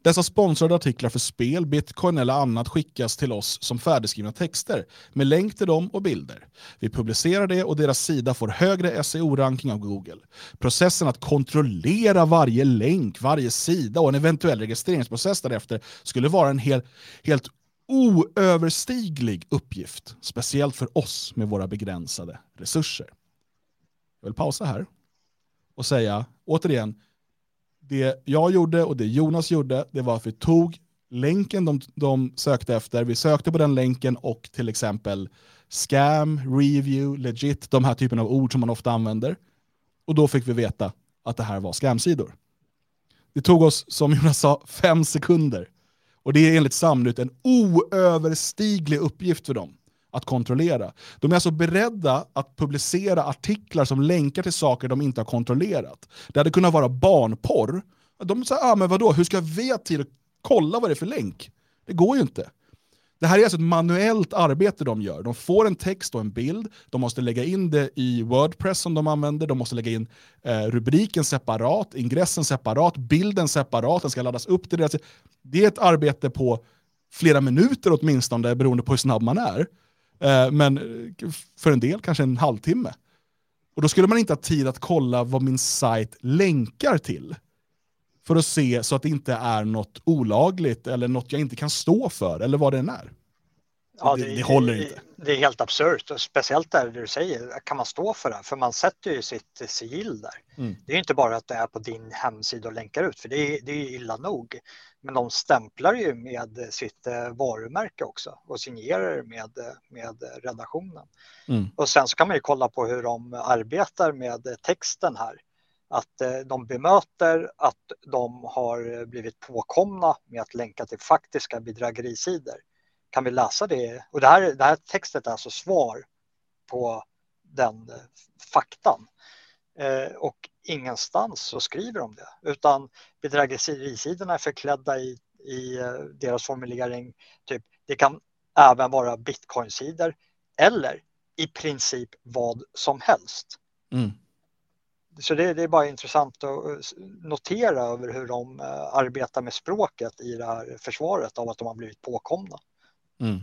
Dessa sponsrade artiklar för spel, bitcoin eller annat skickas till oss som färdigskrivna texter med länk till dem och bilder. Vi publicerar det och deras sida får högre SEO-ranking av Google. Processen att kontrollera varje länk, varje sida och en eventuell registreringsprocess därefter skulle vara en hel, helt oöverstiglig uppgift, speciellt för oss med våra begränsade resurser. Jag vill pausa här och säga återigen, det jag gjorde och det Jonas gjorde, det var att vi tog länken de, de sökte efter, vi sökte på den länken och till exempel scam, review, legit, de här typen av ord som man ofta använder. Och då fick vi veta att det här var scamsidor. Det tog oss, som Jonas sa, fem sekunder. Och det är enligt Samnytt en oöverstiglig uppgift för dem att kontrollera. De är alltså beredda att publicera artiklar som länkar till saker de inte har kontrollerat. Det hade kunnat vara barnporr. De säger, ah, men vadå, hur ska vi ha tid att kolla vad det är för länk? Det går ju inte. Det här är alltså ett manuellt arbete de gör. De får en text och en bild, de måste lägga in det i Wordpress som de använder, de måste lägga in eh, rubriken separat, ingressen separat, bilden separat, den ska laddas upp till deras... Det är ett arbete på flera minuter åtminstone, beroende på hur snabb man är. Eh, men för en del kanske en halvtimme. Och då skulle man inte ha tid att kolla vad min sajt länkar till. För att se så att det inte är något olagligt eller något jag inte kan stå för eller vad det än är. Ja, det, det, det håller inte. Det är helt absurt, speciellt där du säger, kan man stå för det? För man sätter ju sitt sigill där. Mm. Det är inte bara att det är på din hemsida och länkar ut, för det är, det är illa nog. Men de stämplar ju med sitt eh, varumärke också och signerar med, med redaktionen. Mm. Och sen så kan man ju kolla på hur de arbetar med texten här. Att eh, de bemöter att de har blivit påkomna med att länka till faktiska bedrägerisidor kan vi läsa det? Och det här, det här textet är alltså svar på den eh, faktan. Eh, och ingenstans så skriver de det, utan bedrägerisidorna är förklädda i, i eh, deras formulering. Typ, det kan även vara bitcoinsidor eller i princip vad som helst. Mm. Så det, det, är bara intressant att eh, notera över hur de arbetar med språket i det här försvaret av att de har blivit påkomna. Mm.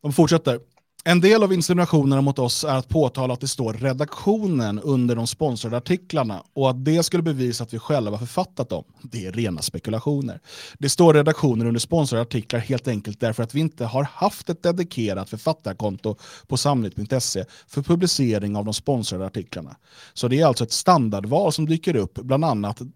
De fortsätter. En del av insinuationerna mot oss är att påtala att det står redaktionen under de sponsrade artiklarna och att det skulle bevisa att vi själva författat dem. Det är rena spekulationer. Det står redaktioner under sponsrade artiklar helt enkelt därför att vi inte har haft ett dedikerat författarkonto på samlit.se för publicering av de sponsrade artiklarna. Så det är alltså ett standardval som dyker upp, bland annat eh,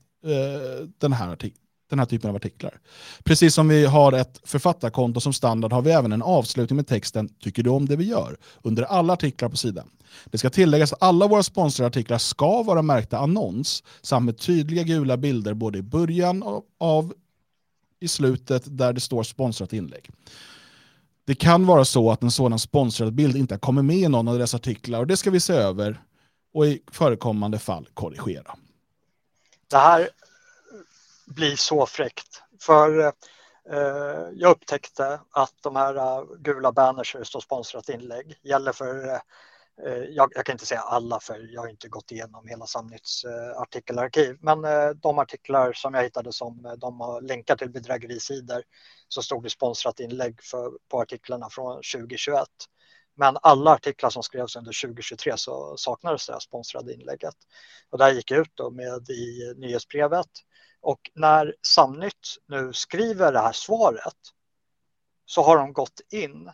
den här artikeln den här typen av artiklar. Precis som vi har ett författarkonto som standard har vi även en avslutning med texten “Tycker du om det vi gör?” under alla artiklar på sidan. Det ska tilläggas att alla våra sponsrade artiklar ska vara märkta annons samt med tydliga gula bilder både i början av i slutet där det står sponsrat inlägg. Det kan vara så att en sådan sponsrad bild inte har kommit med i någon av dessa artiklar och det ska vi se över och i förekommande fall korrigera. Det här bli så fräckt. För eh, jag upptäckte att de här eh, gula banners där det står sponsrat inlägg gäller för eh, eh, jag, jag, kan inte säga alla för jag har inte gått igenom hela Samnytts eh, artikelarkiv, men eh, de artiklar som jag hittade som eh, de har länkat till bedrägerisidor så stod det sponsrat inlägg för, på artiklarna från 2021. Men alla artiklar som skrevs under 2023 så saknades det här sponsrade inlägget. Och där gick jag ut då med i nyhetsbrevet. Och när Samnytt nu skriver det här svaret så har de gått in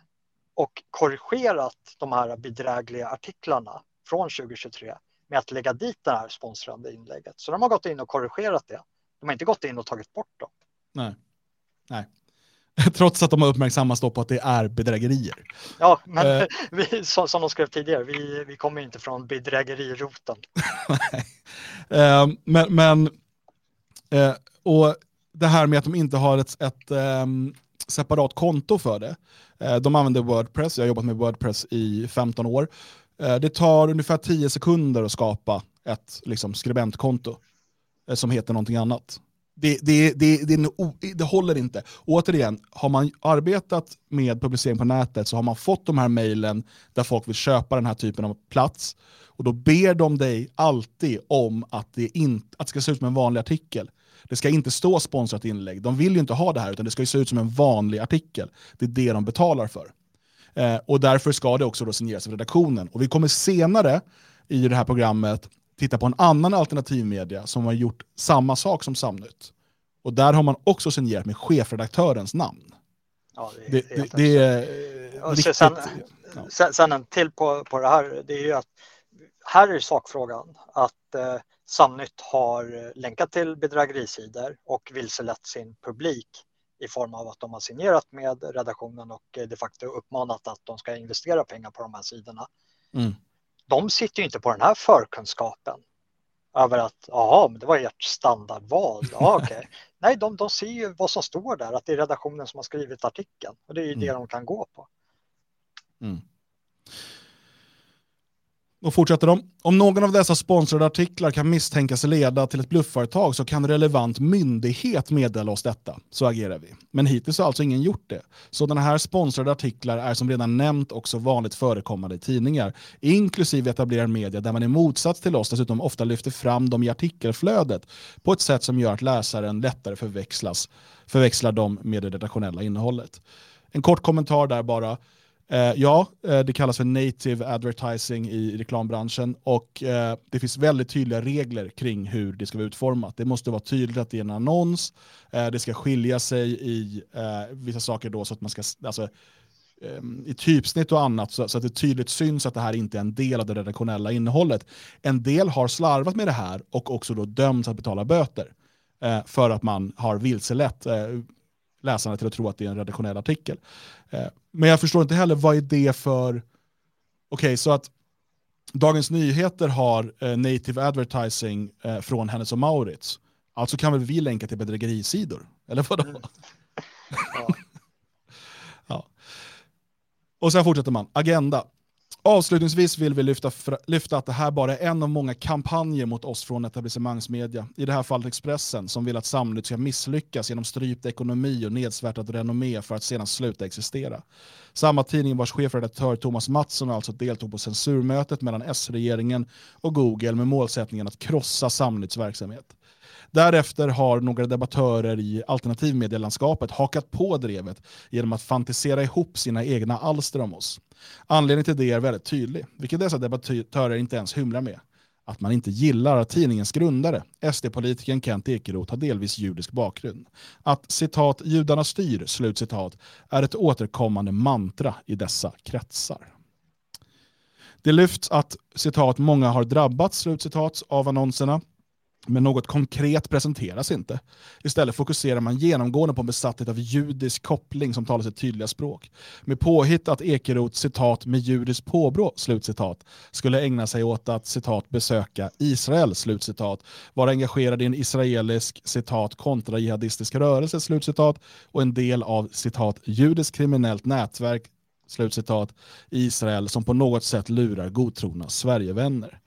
och korrigerat de här bedrägliga artiklarna från 2023 med att lägga dit det här sponsrande inlägget. Så de har gått in och korrigerat det. De har inte gått in och tagit bort dem. Nej. Nej. Trots att de har uppmärksammats på att det är bedrägerier. Ja, men eh. vi, som, som de skrev tidigare, vi, vi kommer inte från bedrägeriroten. eh, men, men eh, och det här med att de inte har ett, ett um, separat konto för det. Eh, de använder Wordpress, jag har jobbat med Wordpress i 15 år. Eh, det tar ungefär 10 sekunder att skapa ett liksom, skribentkonto eh, som heter någonting annat. Det, det, det, det, det, håller inte. återigen, har man arbetat med publicering på nätet så har man fått de här mejlen där folk vill köpa den här typen av plats. Och då ber de dig alltid om att det, in, att det ska se ut som en vanlig artikel. Det ska inte stå sponsrat inlägg. De vill ju inte ha det här, utan det ska se ut som en vanlig artikel. Det är det de betalar för. Eh, och därför ska det också då signeras av redaktionen. Och vi kommer senare i det här programmet titta på en annan alternativmedia som har gjort samma sak som Samnytt. Och där har man också signerat med chefredaktörens namn. Ja, det, är, det, det, är riktigt, sen, ja. sen, en till på, på det här, det är ju att här är sakfrågan att eh, Samnytt har länkat till bedrägerisidor och vilselett sin publik i form av att de har signerat med redaktionen och de facto uppmanat att de ska investera pengar på de här sidorna. Mm. De sitter ju inte på den här förkunskapen över att jaha, men det var ert standardval. Ja, okay. Nej, de, de ser ju vad som står där, att det är redaktionen som har skrivit artikeln och det är ju mm. det de kan gå på. Mm. Och fortsätter de. Om någon av dessa sponsrade artiklar kan misstänkas leda till ett bluffföretag så kan relevant myndighet meddela oss detta. Så agerar vi. Men hittills har alltså ingen gjort det. Sådana här sponsrade artiklar är som redan nämnt också vanligt förekommande i tidningar, inklusive etablerad media där man i motsats till oss dessutom ofta lyfter fram dem i artikelflödet på ett sätt som gör att läsaren lättare förväxlas, förväxlar dem med det redaktionella innehållet. En kort kommentar där bara. Eh, ja, eh, det kallas för native advertising i reklambranschen och eh, det finns väldigt tydliga regler kring hur det ska vara utformat. Det måste vara tydligt att det är en annons, eh, det ska skilja sig i eh, vissa saker då så att man ska, alltså, ehm, i typsnitt och annat så, så, att det tydligt syns att det här inte är en del av det redaktionella innehållet. En del har slarvat med det här och också då dömts att betala böter eh, för att man har vilselett eh, läsarna till att tro att det är en redaktionell artikel. Eh, men jag förstår inte heller vad är det för... Okej, okay, så att Dagens Nyheter har eh, native advertising eh, från Hennes och Maurits. Alltså kan väl vi länka till bedrägerisidor? Eller vadå? Mm. Ja. ja. Och sen fortsätter man. Agenda. Avslutningsvis vill vi lyfta, lyfta att det här bara är en av många kampanjer mot oss från etablissemangsmedia, i det här fallet Expressen, som vill att samhället ska misslyckas genom strypt ekonomi och nedsvärtat renommé för att sedan sluta existera. Samma tidning vars chefredaktör Thomas Mattsson alltså deltog på censurmötet mellan S-regeringen och Google med målsättningen att krossa samhällets verksamhet. Därefter har några debattörer i alternativmedielandskapet hakat på drevet genom att fantisera ihop sina egna alster om oss. Anledningen till det är väldigt tydlig, vilket dessa debattörer inte ens hymlar med. Att man inte gillar att tidningens grundare, SD-politikern Kent Ekeroth, har delvis judisk bakgrund. Att citat “judarna styr” slutcitat, är ett återkommande mantra i dessa kretsar. Det lyfts att citat “många har drabbats” slutcitat, av annonserna men något konkret presenteras inte. Istället fokuserar man genomgående på en besatthet av judisk koppling som talar sitt tydliga språk. Med påhitt att Ekeroth citat med judiskt påbrå slutcitat skulle ägna sig åt att citat besöka Israel slutcitat, vara engagerad i en israelisk citat kontrajihadistisk rörelse slutcitat och en del av citat judiskt kriminellt nätverk slutcitat i Israel som på något sätt lurar godtrogna Sverigevänner.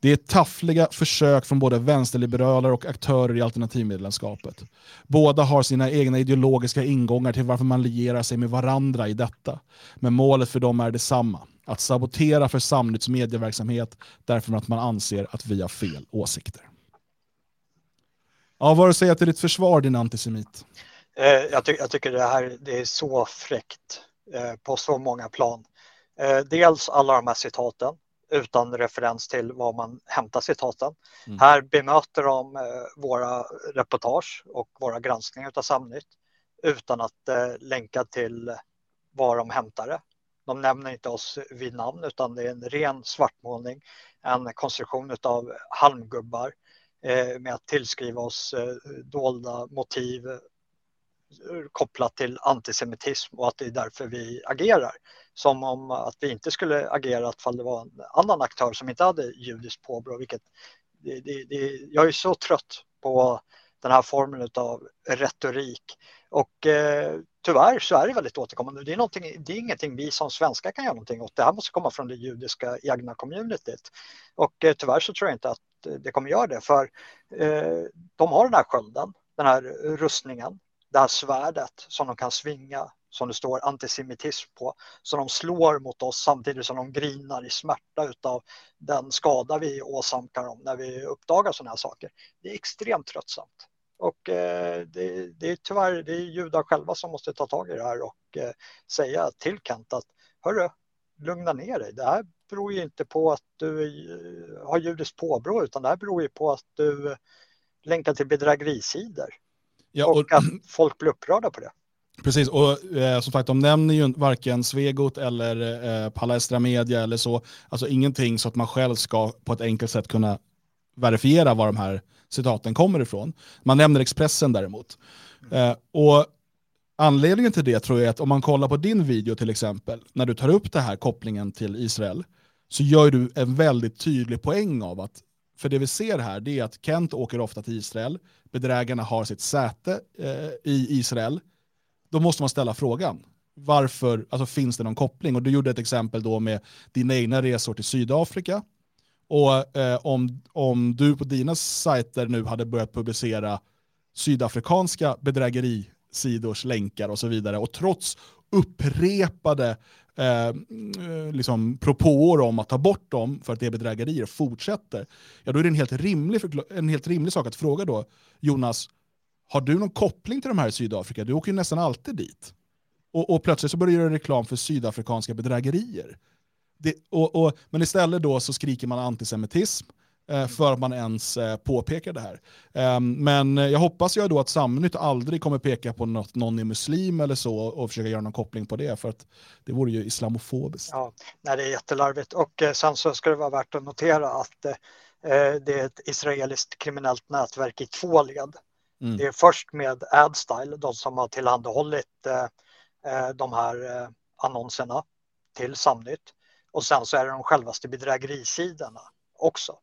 Det är taffliga försök från både vänsterliberaler och aktörer i alternativmedlemskapet. Båda har sina egna ideologiska ingångar till varför man lierar sig med varandra i detta. Men målet för dem är detsamma. Att sabotera för Samnytts medieverksamhet därför att man anser att vi har fel åsikter. Ja, vad har du att säga till ditt försvar, din antisemit? Eh, jag, ty jag, tycker det här det är så fräckt eh, på så många plan. Eh, dels alla de här citaten utan referens till var man hämtar citaten. Mm. Här bemöter de eh, våra reportage och våra granskningar av Samnytt utan att eh, länka till var de hämtar det. De nämner inte oss vid namn utan det är en ren svartmålning, en konstruktion av halmgubbar eh, med att tillskriva oss dolda motiv kopplat till antisemitism och att det är därför vi agerar. Som om att vi inte skulle agera ifall det var en annan aktör som inte hade judiskt påbrå. Vilket, det, det, det, jag är så trött på den här formen av retorik. Och eh, tyvärr så är det väldigt återkommande. Det är, det är ingenting vi som svenskar kan göra någonting åt. Det här måste komma från det judiska egna communityt. Och eh, tyvärr så tror jag inte att det kommer göra det. För eh, de har den här skölden, den här rustningen det här svärdet som de kan svinga, som det står antisemitism på, som de slår mot oss samtidigt som de grinar i smärta utav den skada vi åsamkar dem när vi uppdagar sådana här saker. Det är extremt tröttsamt. Och eh, det, det, är tyvärr det är judar själva som måste ta tag i det här och eh, säga till Kent att hörru, lugna ner dig. Det här beror ju inte på att du eh, har judiskt påbrå utan det här beror ju på att du länkar till bedrägerisidor. Ja, och, och att folk blir upprörda på det. Precis, och eh, som sagt de nämner ju varken Svegot eller eh, Palestra Media eller så, alltså ingenting så att man själv ska på ett enkelt sätt kunna verifiera var de här citaten kommer ifrån. Man nämner Expressen däremot. Eh, och anledningen till det tror jag är att om man kollar på din video till exempel, när du tar upp den här kopplingen till Israel, så gör du en väldigt tydlig poäng av att för det vi ser här det är att Kent åker ofta till Israel, bedrägarna har sitt säte eh, i Israel. Då måste man ställa frågan, varför, alltså finns det någon koppling? Och du gjorde ett exempel då med dina egna resor till Sydafrika. Och eh, om, om du på dina sajter nu hade börjat publicera sydafrikanska bedrägerisidors länkar och så vidare och trots upprepade eh, liksom propåer om att ta bort dem för att det är bedrägerier fortsätter, ja då är det en helt, rimlig, en helt rimlig sak att fråga då, Jonas, har du någon koppling till de här i Sydafrika? Du åker ju nästan alltid dit. Och, och plötsligt så börjar du göra reklam för sydafrikanska bedrägerier. Det, och, och, men istället då så skriker man antisemitism Eh, för att man ens eh, påpekar det här. Ehm, men jag hoppas ju då att Samnytt aldrig kommer peka på något, någon är muslim eller så och försöka göra någon koppling på det för att det vore ju islamofobiskt. Ja, nej, det är jättelarvigt och eh, sen så ska det vara värt att notera att det är ett israeliskt kriminellt nätverk i två led. Mm. Det är först med Adstyle, de som har tillhandahållit de här annonserna till Samnytt och sen så är det de självaste bedrägerisidorna också.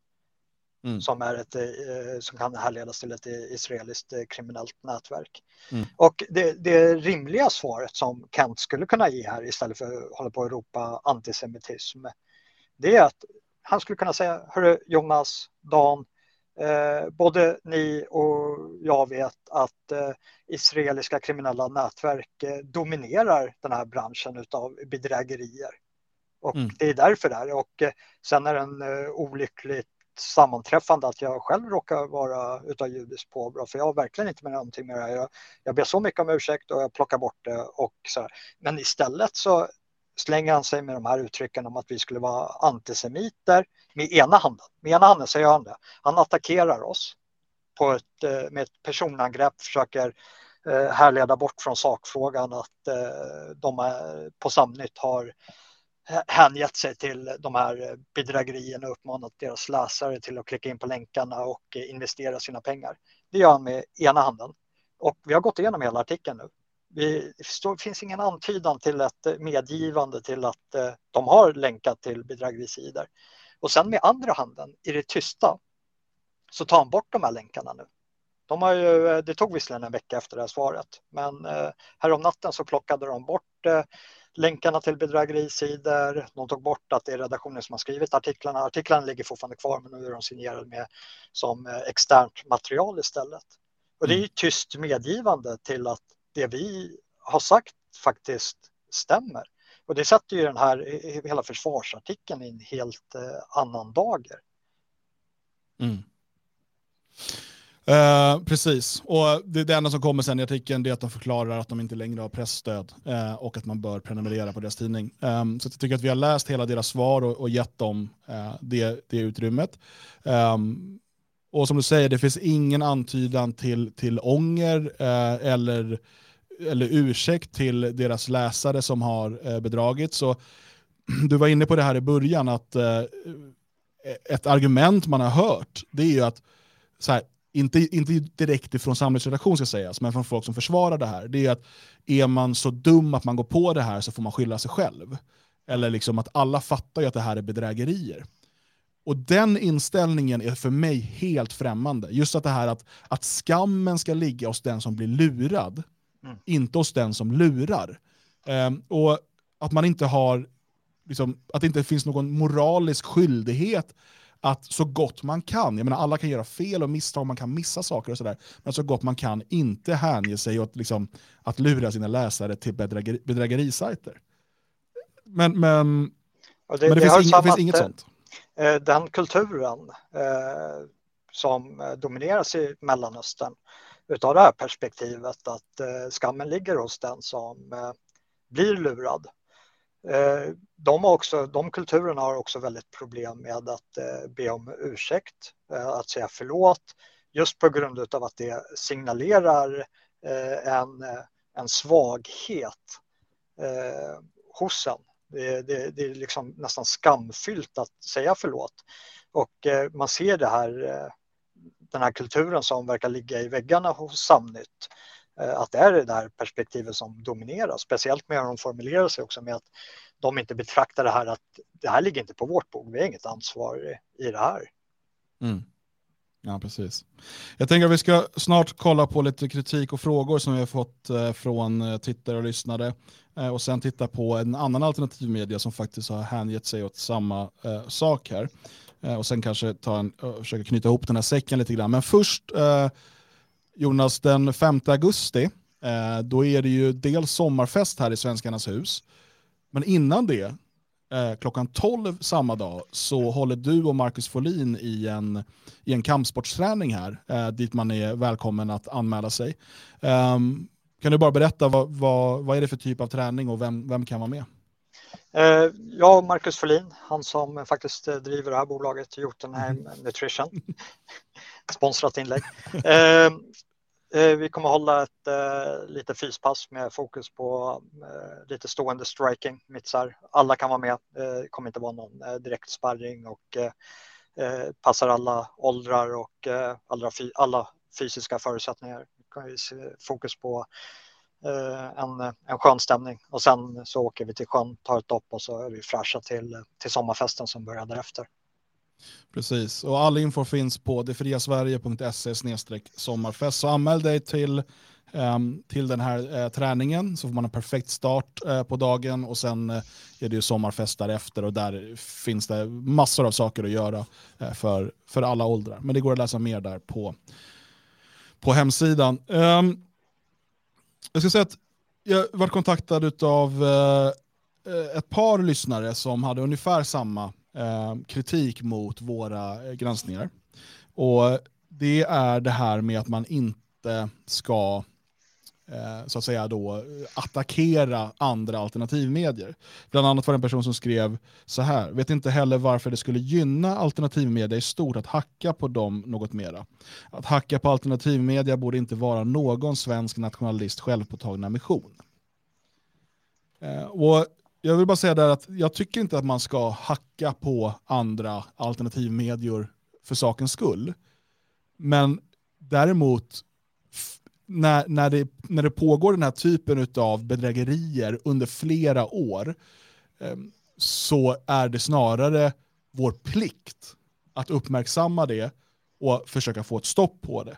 Mm. som, är ett, eh, som kan härledas till ett israeliskt eh, kriminellt nätverk. Mm. Och det, det rimliga svaret som Kent skulle kunna ge här istället för att hålla på och ropa antisemitism, det är att han skulle kunna säga, hörru Jonas, Dan, eh, både ni och jag vet att eh, israeliska kriminella nätverk eh, dominerar den här branschen av bedrägerier. Och mm. det är därför det är. Och eh, sen är det en olyckligt sammanträffande att jag själv råkar vara utav judisk påbrå, för jag har verkligen inte med någonting med det här. Jag, jag ber så mycket om ursäkt och jag plockar bort det och så här. Men istället så slänger han sig med de här uttrycken om att vi skulle vara antisemiter med ena handen. Med ena handen säger han det. Han attackerar oss på ett, eh, med ett personangrepp, försöker eh, härleda bort från sakfrågan att eh, de är, på Samnytt har hängett sig till de här bedrägerierna och uppmanat deras läsare till att klicka in på länkarna och investera sina pengar. Det gör han med ena handen. Och vi har gått igenom hela artikeln nu det finns ingen antydan till ett medgivande till att eh, de har länkat till bedrägerisidor. Och sen med andra handen, i det tysta, så tar han bort de här länkarna nu. De har ju, det tog visserligen en vecka efter det här svaret, men eh, härom natten så plockade de bort eh, länkarna till bedrägerisidor. De tog bort att det är redaktionen som har skrivit artiklarna. Artiklarna ligger fortfarande kvar, men nu är de signerade med som eh, externt material istället. Och det är ju mm. tyst medgivande till att det vi har sagt faktiskt stämmer. Och det sätter ju den här hela försvarsartikeln i en helt eh, annan dager. Mm. Eh, precis, och det, det enda som kommer sen i artikeln är att de förklarar att de inte längre har pressstöd eh, och att man bör prenumerera på deras tidning. Ehm, så jag tycker att vi har läst hela deras svar och, och gett dem eh, det, det utrymmet. Um, och som du säger, det finns ingen antydan till, till ånger eh, eller, eller ursäkt till deras läsare som har eh, bedragits. Så, du var inne på det här i början, att eh, ett argument man har hört, det är ju att så här, inte, inte direkt ifrån samhällsredaktion ska sägas, men från folk som försvarar det här, det är att är man så dum att man går på det här så får man skylla sig själv. Eller liksom att alla fattar ju att det här är bedrägerier. Och den inställningen är för mig helt främmande. Just att det här att, att skammen ska ligga hos den som blir lurad, mm. inte hos den som lurar. Um, och att man inte har, liksom, att det inte finns någon moralisk skyldighet att så gott man kan, jag menar alla kan göra fel och misstag, man kan missa saker och sådär, men så gott man kan inte hänge sig åt liksom, att lura sina läsare till bedrägeri, bedrägerisajter. Men, men, det, men det, det, finns, ing, det finns inget sånt. Eh, den kulturen eh, som domineras i Mellanöstern utav det här perspektivet att eh, skammen ligger hos den som blir lurad de, också, de kulturerna har också väldigt problem med att be om ursäkt, att säga förlåt, just på grund av att det signalerar en, en svaghet hos en. Det, det, det, är liksom nästan skamfyllt att säga förlåt. Och eh, man ser det här, eh, den här kulturen som verkar ligga i väggarna hos Samnytt Eh, att det är det där perspektivet som dominerar, speciellt med hur de formulerar sig också med att de inte betraktar det här att det här ligger inte på vårt bord, vi har inget ansvar i det här. Mm. Ja, precis. Jag tänker att vi ska snart kolla på lite kritik och frågor som vi har fått eh, från eh, tittare och lyssnare eh, och sen titta på en annan alternativ media som faktiskt har hängett sig åt samma sak här. och sen kanske ta en, försöka knyta ihop den här säcken lite grann. Men först Jonas, den 5 augusti, då är det ju dels sommarfest här i Svenskarnas hus. Men innan det, eh, klockan 12 samma dag, så håller du och Marcus Folin i en, i en kampsportsträning här, eh, dit man är välkommen att anmäla sig. Um, kan du bara berätta vad, vad, vad är det för typ av träning och vem, vem kan vara med? Uh, jag och Marcus Folin, han som faktiskt driver det här bolaget, Jotunheim mm. Nutrition. sponsrat inlägg. Eh, vi kommer hålla ett eh, lite fyspass med fokus på eh, lite stående striking, mittsar. Alla kan vara med, eh, det eh, kommer inte vara någon eh, direkt sparring och eh, passar alla åldrar och alla, alla fysiska förutsättningar. Fokus på en, en skön stämning och sen så åker vi till sjön, tar ett dopp och så är vi fräscha till, till sommarfesten som börjar därefter. Precis, och all info finns på detfriasverige.se sommarfest. Så anmäl dig till, um, till den här uh, träningen så får man en perfekt start uh, på dagen och sen uh, är det ju sommarfest därefter och där finns det massor av saker att göra för, för alla åldrar. Men det går att läsa mer där på, på hemsidan. Um, jag ska säga att jag var kontaktad av ett par lyssnare som hade ungefär samma Ehm, kritik mot våra eh, granskningar. Och det är det här med att man inte ska eh, så att säga då attackera andra alternativmedier. Bland annat var det en person som skrev så här, vet inte heller varför det skulle gynna alternativmedia i stort att hacka på dem något mera. Att hacka på alternativmedia borde inte vara någon svensk nationalist självpåtagna mission. Eh, och jag vill bara säga där att jag tycker inte att man ska hacka på andra alternativmedier för sakens skull. Men däremot, när, när, det, när det pågår den här typen av bedrägerier under flera år, ehm, så är det snarare vår plikt att uppmärksamma det och försöka få ett stopp på det.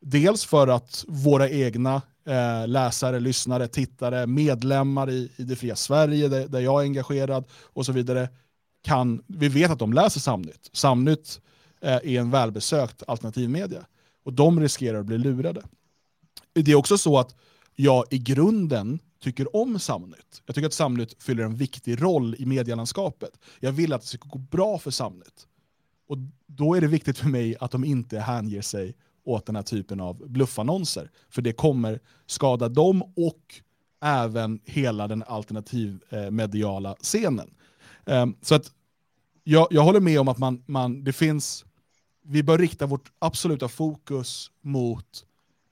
Dels för att våra egna eh, läsare, lyssnare, tittare, medlemmar i, i det fria Sverige där, där, jag är engagerad och så vidare, kan, vi vet att de läser Samnytt. Samnytt eh, är en välbesökt alternativmedia och de riskerar att bli lurade. Det är också så att jag i grunden tycker om Samnytt. Jag tycker att Samnytt fyller en viktig roll i medielandskapet. Jag vill att det ska gå bra för Samnytt. Och då är det viktigt för mig att de inte hänger sig åt den här typen av bluffannonser. För det kommer skada dem och även hela den alternativmediala eh, scenen. Ehm, så att jag, jag håller med om att man, man, det finns, vi bör rikta vårt absoluta fokus mot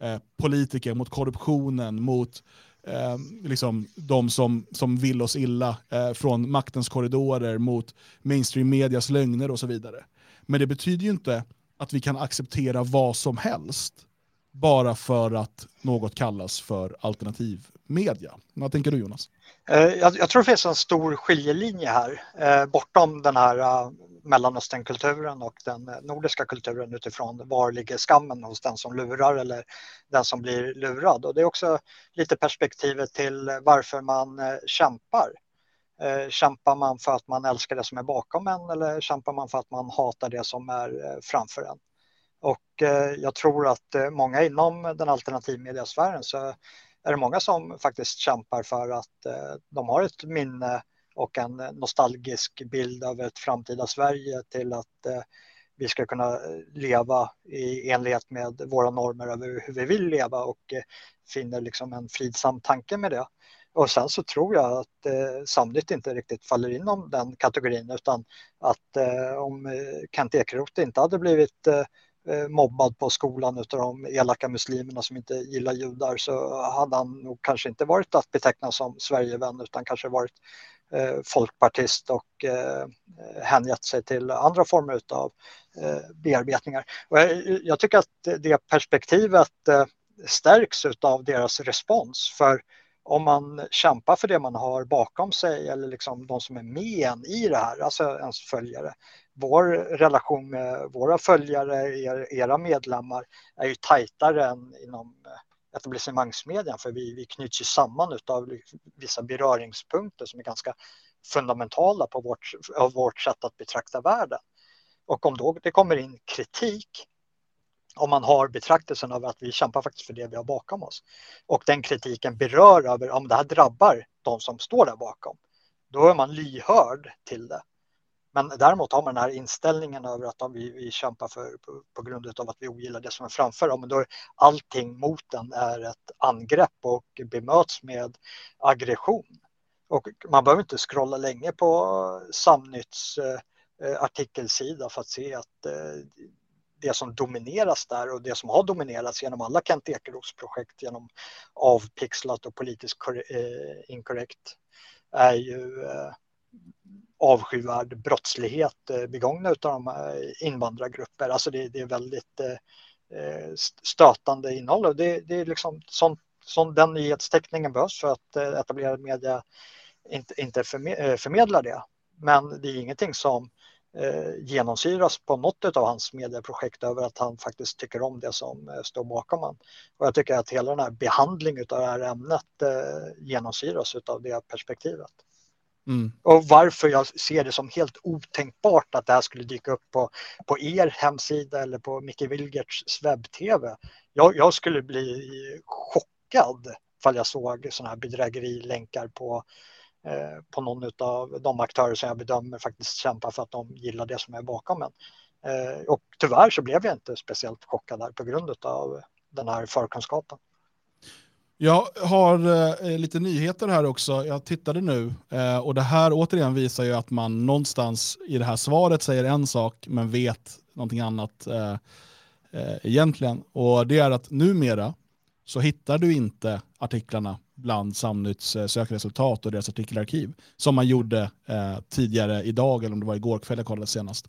eh, politiker, mot korruptionen, mot eh, liksom de som, som vill oss illa, eh, från maktens korridorer, mot mainstream medias lögner och så vidare. Men det betyder ju inte att vi kan acceptera vad som helst bara för att något kallas för alternativ media. Vad tänker du Jonas? Eh, jag, jag tror det finns en stor skiljelinje här, eh, bortom den här eh, Mellanösternkulturen och den eh, nordiska kulturen utifrån var ligger skammen hos den som lurar eller den som blir lurad. Och det är också lite perspektivet till varför man. Eh, kämpar Eh, kämpar man för att man älskar det som är bakom en eller kämpar man för att man hatar det som är eh, framför en? Och eh, jag tror att många inom den alternativmediasfären så är det många som faktiskt kämpar för att de har ett minne och en nostalgisk bild av ett framtida Sverige till att vi ska kunna leva i enlighet med våra normer över hur vi vill leva och finner liksom en fridsam tanke med det. Och sen så tror jag att eh, Samnytt inte riktigt faller inom den kategorin utan att eh, om eh, Kent Ekeroth inte hade blivit eh, eh, mobbad på skolan av de elaka muslimerna som inte gillar judar så hade han nog kanske inte varit att beteckna som Sverigevän utan kanske varit eh, folkpartist och eh, hängett sig till andra former av eh, bearbetningar. Och jag, jag, tycker att det perspektivet eh, stärks av deras respons för om man kämpar för det man har bakom sig eller liksom de som är med en i det här, alltså ens följare. Vår relation med våra följare, er, era medlemmar, är ju tajtare än inom eh, etablissemangsmedien för vi, vi knyts ju samman av vissa beröringspunkter som är ganska fundamentala på vårt, av vårt sätt att betrakta världen. Och om då det kommer in kritik om man har betraktelsen av att vi kämpar faktiskt för det vi har bakom oss. Och den kritiken berör över om det här drabbar de som står där bakom. Då är man lyhörd till det. Men däremot har man den här inställningen över att vi, vi kämpar för, på, på grund av att vi ogillar det som är framför. Ja, men då är allting mot den är ett angrepp och bemöts med aggression. Och man behöver inte scrolla länge på Samnytts eh, eh, artikelsida för att se att eh, det som domineras där och det som har dominerats genom alla Kent Ekeroths projekt genom avpixlat och politiskt eh, inkorrekt är ju eh, avskyvärd brottslighet eh, begångna av de invandrargrupper. Alltså det, det är väldigt stötande innehåll och det, det är liksom sånt, sån, den nyhetsteckningen behövs för att etablerad media inte, inte förmedlar det. Men det är ingenting som genomsyras på något av hans medieprojekt över att han faktiskt tycker om det som eh, står bakom honom. Och jag tycker att hela den här behandlingen av det här ämnet eh, genomsyras av det perspektivet. Mm. Och varför jag ser det som helt otänkbart att det här skulle dyka upp på, på er hemsida eller på Micke Wilgerts webb-tv. Jag, jag, skulle bli chockad ifall jag såg sådana här bedrägerilänkar på Eh, Eh, på någon av de aktörer som jag bedömer faktiskt kämpar för att de gillar det som är bakom en. Eh, och tyvärr så blev jag inte speciellt chockad där på grund av den här förkunskapen. Jag har eh, lite nyheter här också. Jag tittade nu eh, och det här återigen visar ju att man någonstans i det här svaret säger en sak men vet någonting annat eh, eh egentligen. Och det är att numera så hittar du inte artiklarna bland Samnytts eh, sökresultat och deras artikelarkiv. Som man gjorde eh, tidigare idag, eller om det var igår kväll jag kollade senast.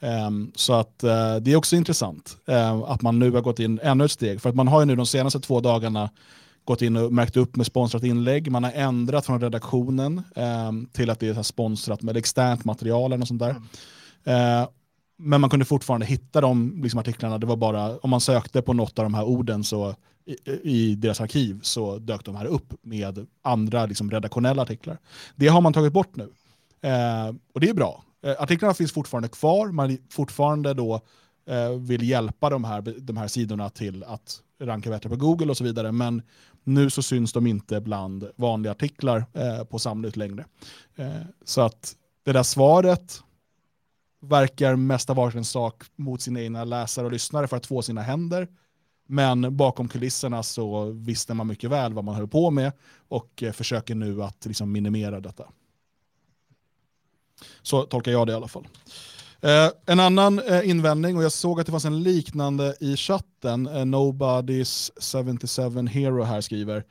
Um, så att uh, det är också intressant uh, att man nu har gått in ännu ett steg. För att man har ju nu de senaste två dagarna gått in och märkt upp med sponsrat inlägg. Man har ändrat från redaktionen um, till att det är sponsrat med externt material och sånt där. Mm. Uh, men man kunde fortfarande hitta de liksom, artiklarna. Det var bara, om man sökte på något av de här orden så, i, i deras arkiv så dök de här upp med andra liksom, redaktionella artiklar. Det har man tagit bort nu. Eh, och det är bra. Eh, artiklarna finns fortfarande kvar, man fortfarande då eh, vill hjälpa de här, de här sidorna till att ranka bättre på Google och så vidare, men nu så syns de inte bland vanliga artiklar eh, på Samlut längre. Eh, så att det där svaret verkar mest av varit sak mot sina egna läsare och lyssnare för att få sina händer. Men bakom kulisserna så visste man mycket väl vad man höll på med och eh, försöker nu att liksom minimera detta. Så tolkar jag det i alla fall. Eh, en annan eh, invändning, och jag såg att det fanns en liknande i chatten, eh, Nobody's 77 Hero här skriver, eh,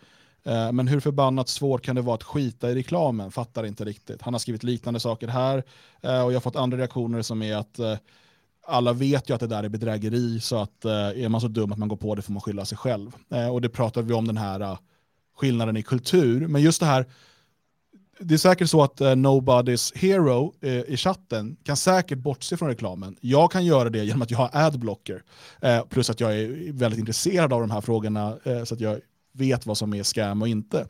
Eh, men hur förbannat svårt kan det vara att skita i reklamen? Fattar inte riktigt. Han har skrivit liknande saker här eh, och jag har fått andra reaktioner som är att eh, alla vet ju att det där är bedrägeri, så att är man så dum att man går på det får man skylla sig själv. och det pratar vi om den här skillnaden i kultur, men just det här det är säkert så att Nobody's Hero i chatten kan säkert bortse från reklamen. Jag kan göra det genom att jag har adblocker. Plus att jag är väldigt intresserad av de här frågorna så att jag vet vad som är scam och inte.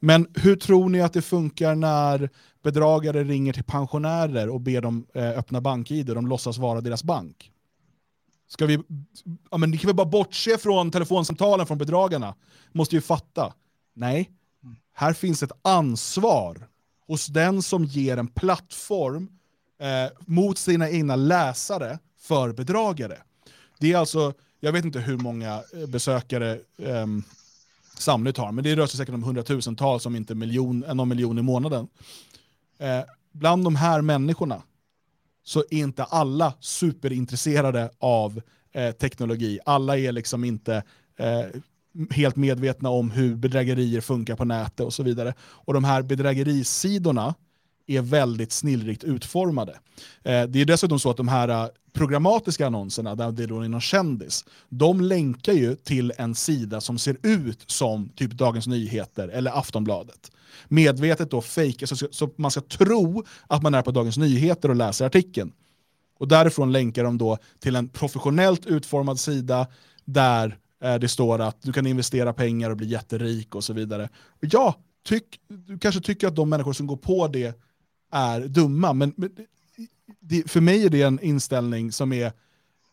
Men hur tror ni att det funkar när bedragare ringer till pensionärer och ber dem eh, öppna bank-id och de låtsas vara deras bank? Ska vi, ja men ni kan väl bara bortse från telefonsamtalen från bedragarna? Måste ju fatta. Nej, här finns ett ansvar hos den som ger en plattform eh, mot sina egna läsare för bedragare. Det är alltså, jag vet inte hur många eh, besökare eh, Samnytt har, men det rör sig säkert om hundratusentals, om inte miljon, eh, någon miljon i månaden. Eh, bland de här människorna så är inte alla superintresserade av eh, teknologi. Alla är liksom inte eh, helt medvetna om hur bedrägerier funkar på nätet och så vidare. Och de här bedrägerisidorna är väldigt snillrikt utformade. Eh, det är dessutom så att de här eh, programmatiska annonserna, där det då är någon kändis, de länkar ju till en sida som ser ut som typ Dagens Nyheter eller Aftonbladet. Medvetet då fake, så, så man ska tro att man är på Dagens Nyheter och läser artikeln. Och därifrån länkar de då till en professionellt utformad sida där Eh, det står att du kan investera pengar och bli jätterik och så vidare. Ja, tyck, du kanske tycker att de människor som går på det är dumma, men, men det, för mig är det en inställning som är,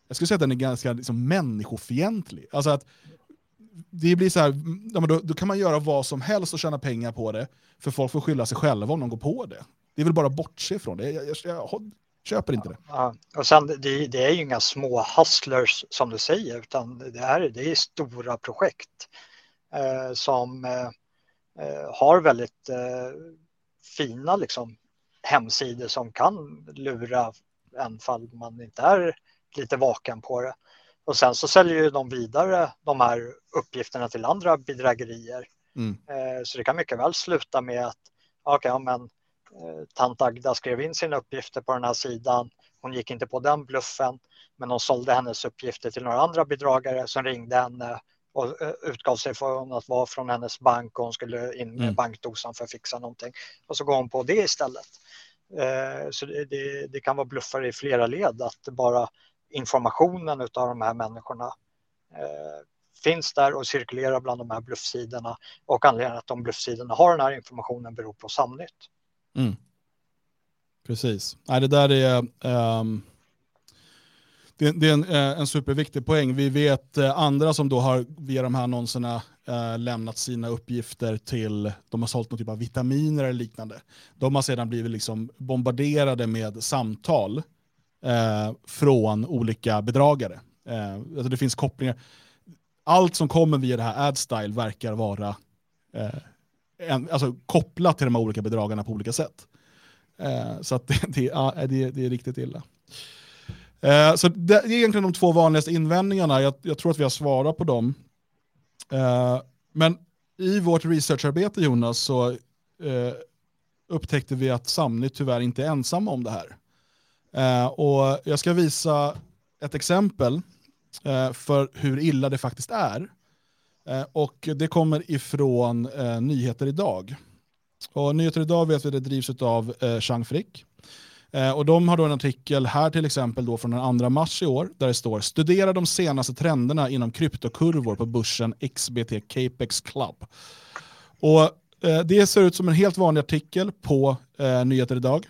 jag skulle säga att den är ganska liksom, människofientlig. Alltså att det blir så här, då, då, kan man göra vad som helst och tjäna pengar på det, för folk får skylla sig själva om de går på det. Det är väl bara att bortse från det. Jag, jag, jag, Köper inte det. Ja, och sen, det, det, är ju inga små hustlers som du säger, utan det, är, det är stora projekt eh, som eh, eh har väldigt eh, fina liksom, hemsidor som kan lura en fall man inte är lite vaken på det. Och sen så säljer ju de vidare de här uppgifterna till andra bedrägerier. Mm. Eh, så det kan mycket väl sluta med att okay, ja, men Eh, tant Agda skrev in sina uppgifter på den här sidan. Hon gick inte på den bluffen, men hon sålde hennes uppgifter till några andra bedragare som ringde henne och eh, utgav sig för att vara från hennes bank och hon skulle in med mm. bankdosan för att fixa någonting. Och så går hon på det istället. Eh, så det, det, det kan vara bluffar i flera led, att bara informationen av de här människorna eh, finns där och cirkulerar bland de här bluffsidorna och anledningen att de bluffsidorna har den här informationen beror på Samnytt. Mm. Precis. Nej, det där är, um, det, det, är en, eh, en, superviktig poäng. Vi vet andra som då har via de här annonserna Eh, lämnat sina uppgifter till, de har sålt någon typ av vitaminer eller liknande. De har sedan blivit liksom bombarderade med samtal uh, från olika bedragare. Eh, alltså det finns kopplingar. Allt som kommer via det här AdStyle verkar vara en, alltså, kopplat till de här olika bedragarna på olika sätt. Eh, så att det, det, ja, det, det, är riktigt illa. Eh, så det, är egentligen de två vanligaste invändningarna. Jag, jag, tror att vi har svarat på dem. Eh, men i vårt researcharbete Jonas så eh, upptäckte vi att Samny tyvärr inte är ensamma om det här. Eh, och jag ska visa ett exempel eh, för hur illa det faktiskt är. Eh, och det kommer ifrån eh, Nyheter Idag. Och Nyheter Idag vet vi det drivs av eh, Chang Frick. Eh, och de har då en artikel här till exempel då från den 2 mars i år där det står studera de senaste trenderna inom kryptokurvor på börsen XBT Capex Club. Och eh, det ser ut som en helt vanlig artikel på eh, Nyheter Idag.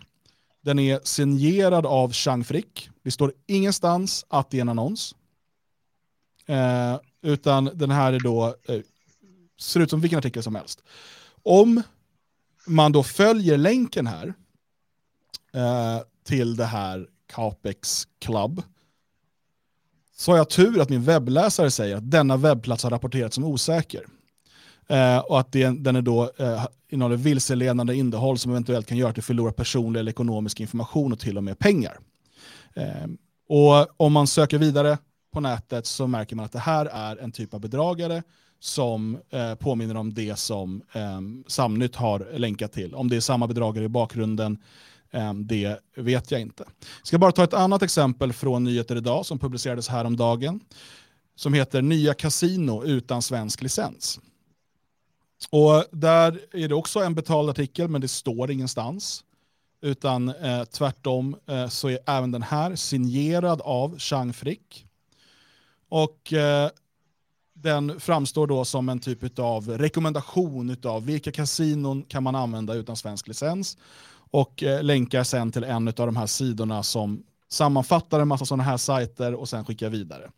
Den är signerad av Chang Frick. Det står ingenstans att det är en annons. Eh, utan den här är då, eh, ser ut som vilken artikel som helst. Om man då följer länken här eh, till det här Capex Club så har jag tur att min webbläsare säger att denna webbplats har rapporterats som osäker. Eh, och att det, den är då, eh, innehåller vilseledande innehåll som eventuellt kan göra att du förlorar personlig eller ekonomisk information och till och med pengar. Eh, och om man söker vidare på nätet så märker man att det här är en typ av bedragare som eh, påminner om det som eh, Samnytt har länkat till. Om det är samma bedragare i bakgrunden, Ehm, det vet jag inte. Jag ska bara ta ett annat exempel från Nyheter Idag som publicerades häromdagen som heter Nya kasino utan svensk licens. Och där är det också en betald artikel men det står ingenstans. Utan eh, tvärtom eh, så är även den här signerad av Chang Frick. Och eh, den framstår då som en typ av rekommendation av vilka kasinon kan man använda utan svensk licens och eh, länkar sen till en av de här sidorna som sammanfattar en massa sådana här sajter och sen skickar vidare.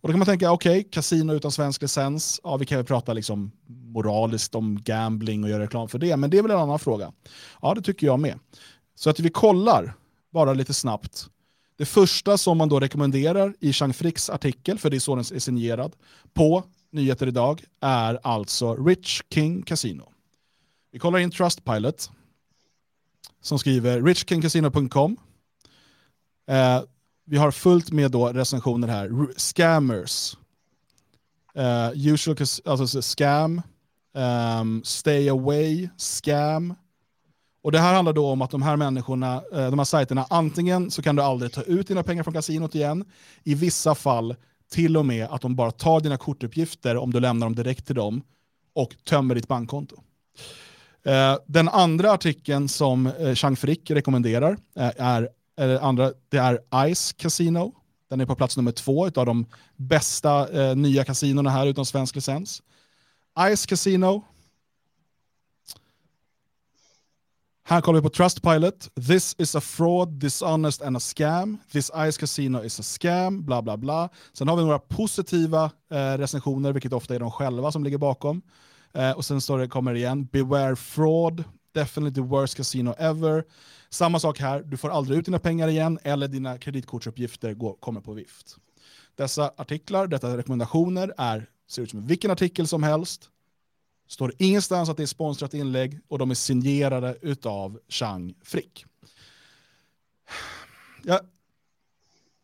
Och då kan man tänka, okej, okay, kasino utan svensk licens, ja vi kan väl prata liksom moraliskt om gambling och göra reklam för det, men det är väl en annan fråga. Ja, det tycker jag med. Så att vi kollar, bara lite snabbt, det första som man då rekommenderar i Chang Fricks artikel, för det är så den är signerad, på Nyheter Idag är alltså Rich King Casino. Vi kollar in Trustpilot som skriver richkingcasino.com. Eh, vi har fullt med då recensioner här. Scammers. Eh, usual, alltså scam. Um, stay away, scam. Och det här handlar då om att de här människorna, eh, de här sajterna, antingen så kan du aldrig ta ut dina pengar från kasinot igen, i vissa fall till och med att de bara tar dina kortuppgifter om du lämnar dem direkt till dem och tömmer ditt bankkonto. Eh, den andra artikeln som eh, Chang Frick rekommenderar eh, är, är, andra, det är Ice Casino. Den är på plats nummer två av de bästa nya kasinona här utan svensk licens. Ice Casino Här kollar vi på Trustpilot. This is a fraud, dishonest and a scam. This Ice Casino is a scam, bla bla bla. Sen har vi några positiva eh, recensioner, vilket ofta är de själva som ligger bakom. Eh, och sen står det, kommer det igen, beware fraud, definitely the worst casino ever. Samma sak här, du får aldrig ut dina pengar igen eller dina kreditkortsuppgifter går, kommer på vift. Dessa artiklar, dessa rekommendationer är, ser ut som vilken artikel som helst, Står ingenstans att det är sponsrat inlägg och de är signerade av Chang Frick. Ja.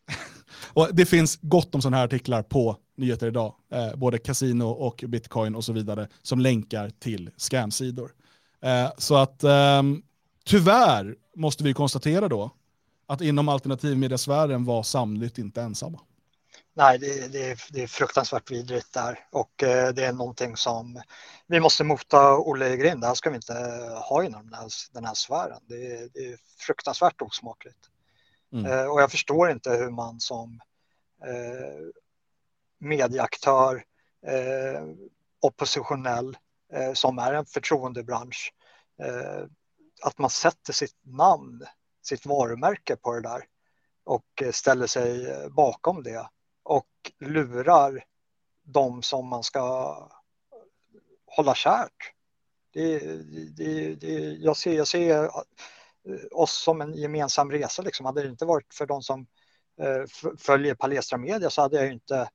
Och det finns gott om sådana här artiklar på nyheter idag, eh, både kasino och bitcoin och så vidare, som länkar till scamsidor. Eh, så att eh, tyvärr måste vi konstatera då att inom alternativmediasfären var Samnytt inte ensamma. Nej, det, det, det är fruktansvärt vidrigt där och eh, det är någonting som vi måste mota Olle i grind. Det här ska vi inte ha inom den här, den här sfären. Det är, det är fruktansvärt osmakligt. Mm. Eh, och jag förstår inte hur man som eh, medieaktör, eh, oppositionell, eh, som är en förtroendebransch, eh, att man sätter sitt namn, sitt varumärke på det där och eh, ställer sig eh, bakom det och lurar de som man ska hålla kärt. Det, det, det, jag, ser, jag ser eh, oss som en gemensam resa. Liksom. Hade det inte varit för de som följer Palestra Media så hade jag inte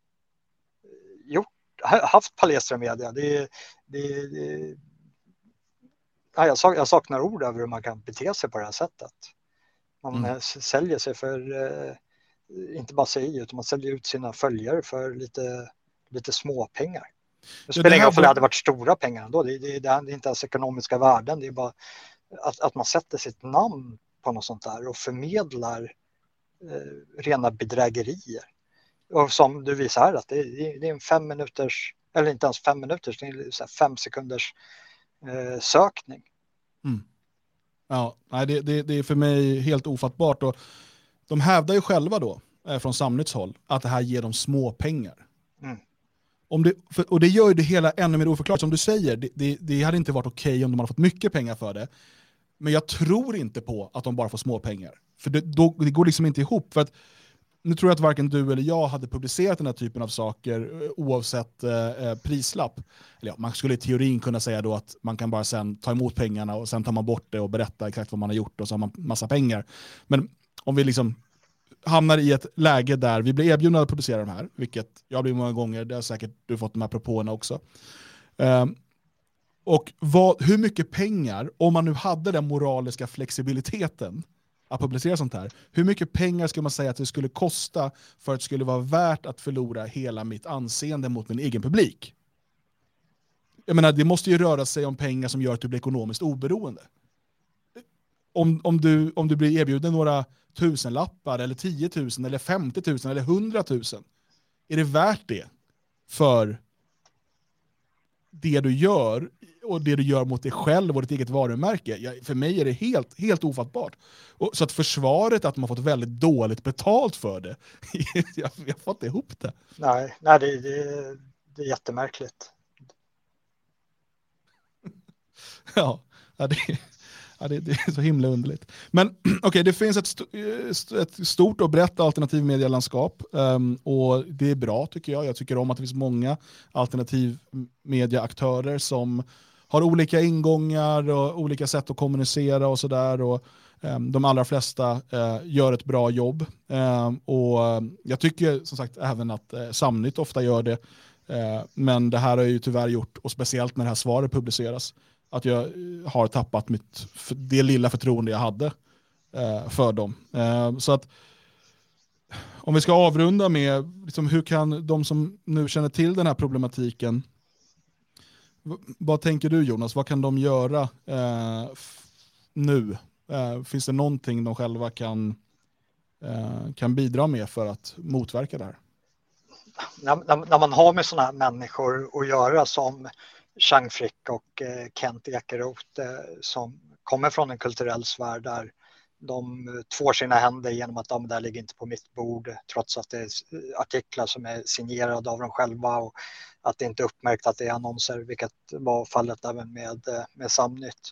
haft Palestra Media. Det, det, det, ja, jag, sak, jag saknar ord över hur man kan bete sig på det här sättet. Man mm. säljer sig för, inte bara sig, utan man säljer ut sina följare för lite, lite småpengar. Det spelar ingen roll om det hade varit stora pengar ändå. Det, det, det är inte ens ekonomiska värden. Det är bara att, att man sätter sitt namn på något sånt där och förmedlar eh, rena bedrägerier. Och som du visar här, att det, det, är en fem minuters, eller inte ens fem minuters, det är fem sekunders eh, sökning. Mm. Ja, nej, det, det, det, är för mig helt ofattbart. Och de hävdar ju själva då, eh, från Samnytts håll, att det här ger dem små pengar. Mm. Om det, för, och det gör ju det hela ännu mer oförklarligt. Som du säger, det, det, det hade inte varit okej okay om de hade fått mycket pengar för det. Men jag tror inte på att de bara får små pengar. För det, då, det går liksom inte ihop. För att, nu tror jag att varken du eller jag hade publicerat den här typen av saker eh, oavsett eh, eh, prislapp. Eller ja, man skulle i teorin kunna säga då att man kan bara sen ta emot pengarna och sen tar man bort det och berätta exakt vad man har gjort och så har man massa pengar. Men om vi liksom hamnar i ett läge där vi blir erbjudna att publicera de här, vilket jag blir många gånger, det har säkert du fått de här propåerna också. Um, och vad, hur mycket pengar, om man nu hade den moraliska flexibiliteten att publicera sånt här, hur mycket pengar skulle man säga att det skulle kosta för att det skulle vara värt att förlora hela mitt anseende mot min egen publik? Jag menar, det måste ju röra sig om pengar som gör att du blir ekonomiskt oberoende. Om, om, du, om du blir erbjuden några tusenlappar, eller 10 000, eller 50 000, eller 100 000, är det värt det för det du gör och det du gör mot dig själv och ditt eget varumärke. Ja, för mig är det helt, helt ofattbart. Och, så att försvaret att har fått väldigt dåligt betalt för det, jag, jag får inte ihop det. Nej, nej det, det, det är jättemärkligt. ja, det, Ja, det, det, är så himla underligt. Men okej, okay, det finns ett, st ett, stort och brett alternativmedialandskap um, och det är bra tycker jag. Jag tycker om att det finns många alternativmediaaktörer som har olika ingångar och olika sätt att kommunicera och sådär. Ehm, de allra flesta eh, gör ett bra jobb. Ehm, och ehm, jag tycker som sagt även att eh, Samnytt ofta gör det. Men det här har jag ju tyvärr gjort, och speciellt när det här svaret publiceras, att jag eh, har tappat mitt, det lilla förtroende jag hade för dem. Så att om vi ska avrunda med liksom, hur kan de som nu känner till den här problematiken, vad tänker du Jonas, vad kan de göra eh, nu? Eh, finns det någonting de själva kan, eh, kan bidra med för att motverka det här? När, när, när man har med sådana här människor att göra som Chang Frick och eh, Kent Ekeroth eh, som kommer från en kulturell sfär där de tvår sina händer genom att de där ligger inte på mitt bord trots att det är artiklar som är signerade av dem själva och att det inte är uppmärkt att det är annonser, vilket var fallet även med, med Samnytt.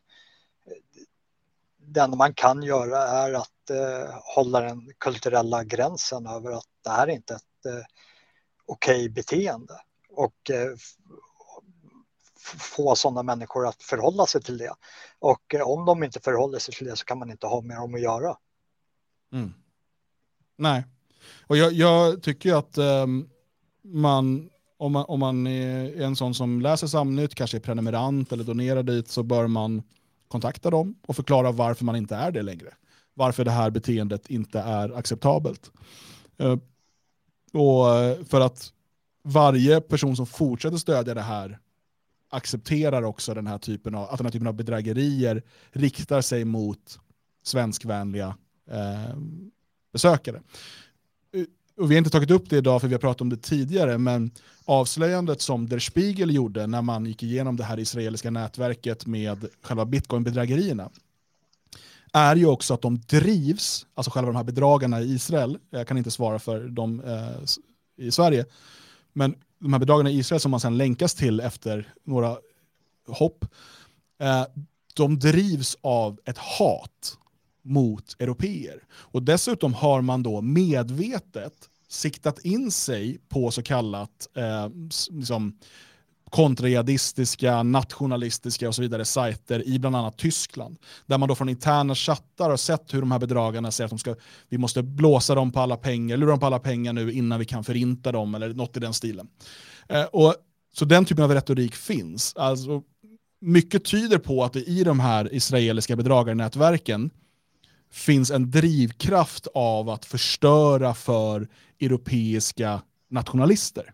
Det enda man kan göra är att eh, hålla den kulturella gränsen över att det här är inte ett eh, okej okay beteende och eh, få sådana människor att förhålla sig till det. Och eh, om de inte förhåller sig till det så kan man inte ha med dem att göra. Mm. Nej, och jag, jag tycker att um, man, om man, om man är en sån som läser Samnytt, kanske är prenumerant eller donerar dit, så bör man kontakta dem och förklara varför man inte är det längre. Varför det här beteendet inte är acceptabelt. Uh, och eh, för att varje person som fortsätter stödja det här accepterar också den här typen av, att den här typen av bedrägerier riktar sig mot svenskvänliga eh, besökare. Eh, och vi har inte tagit upp det idag för vi har pratat om det tidigare, men avslöjandet som Der Spiegel gjorde när man gick igenom det här israeliska nätverket med själva bitcoinbedrägerierna är ju också att de drivs, alltså själva de här bedragarna i Israel, jag kan inte svara för dem eh, i Sverige, men de här bedragarna i Israel som man sen länkas till efter några hopp, eh, de drivs av ett hat mot europeer. Och dessutom har man då medvetet siktat in sig på så kallat eh, liksom, kontrajihadistiska, nationalistiska och så vidare sajter i bland annat Tyskland. Där man då från interna chattar har sett hur de här bedragarna säger att de ska, vi måste blåsa dem på alla pengar, lura dem på alla pengar nu innan vi kan förinta dem eller något i den stilen. Eh, och, så den typen av retorik finns. Alltså, mycket tyder på att det i de här israeliska bedragarnätverken finns en drivkraft av att förstöra för europeiska nationalister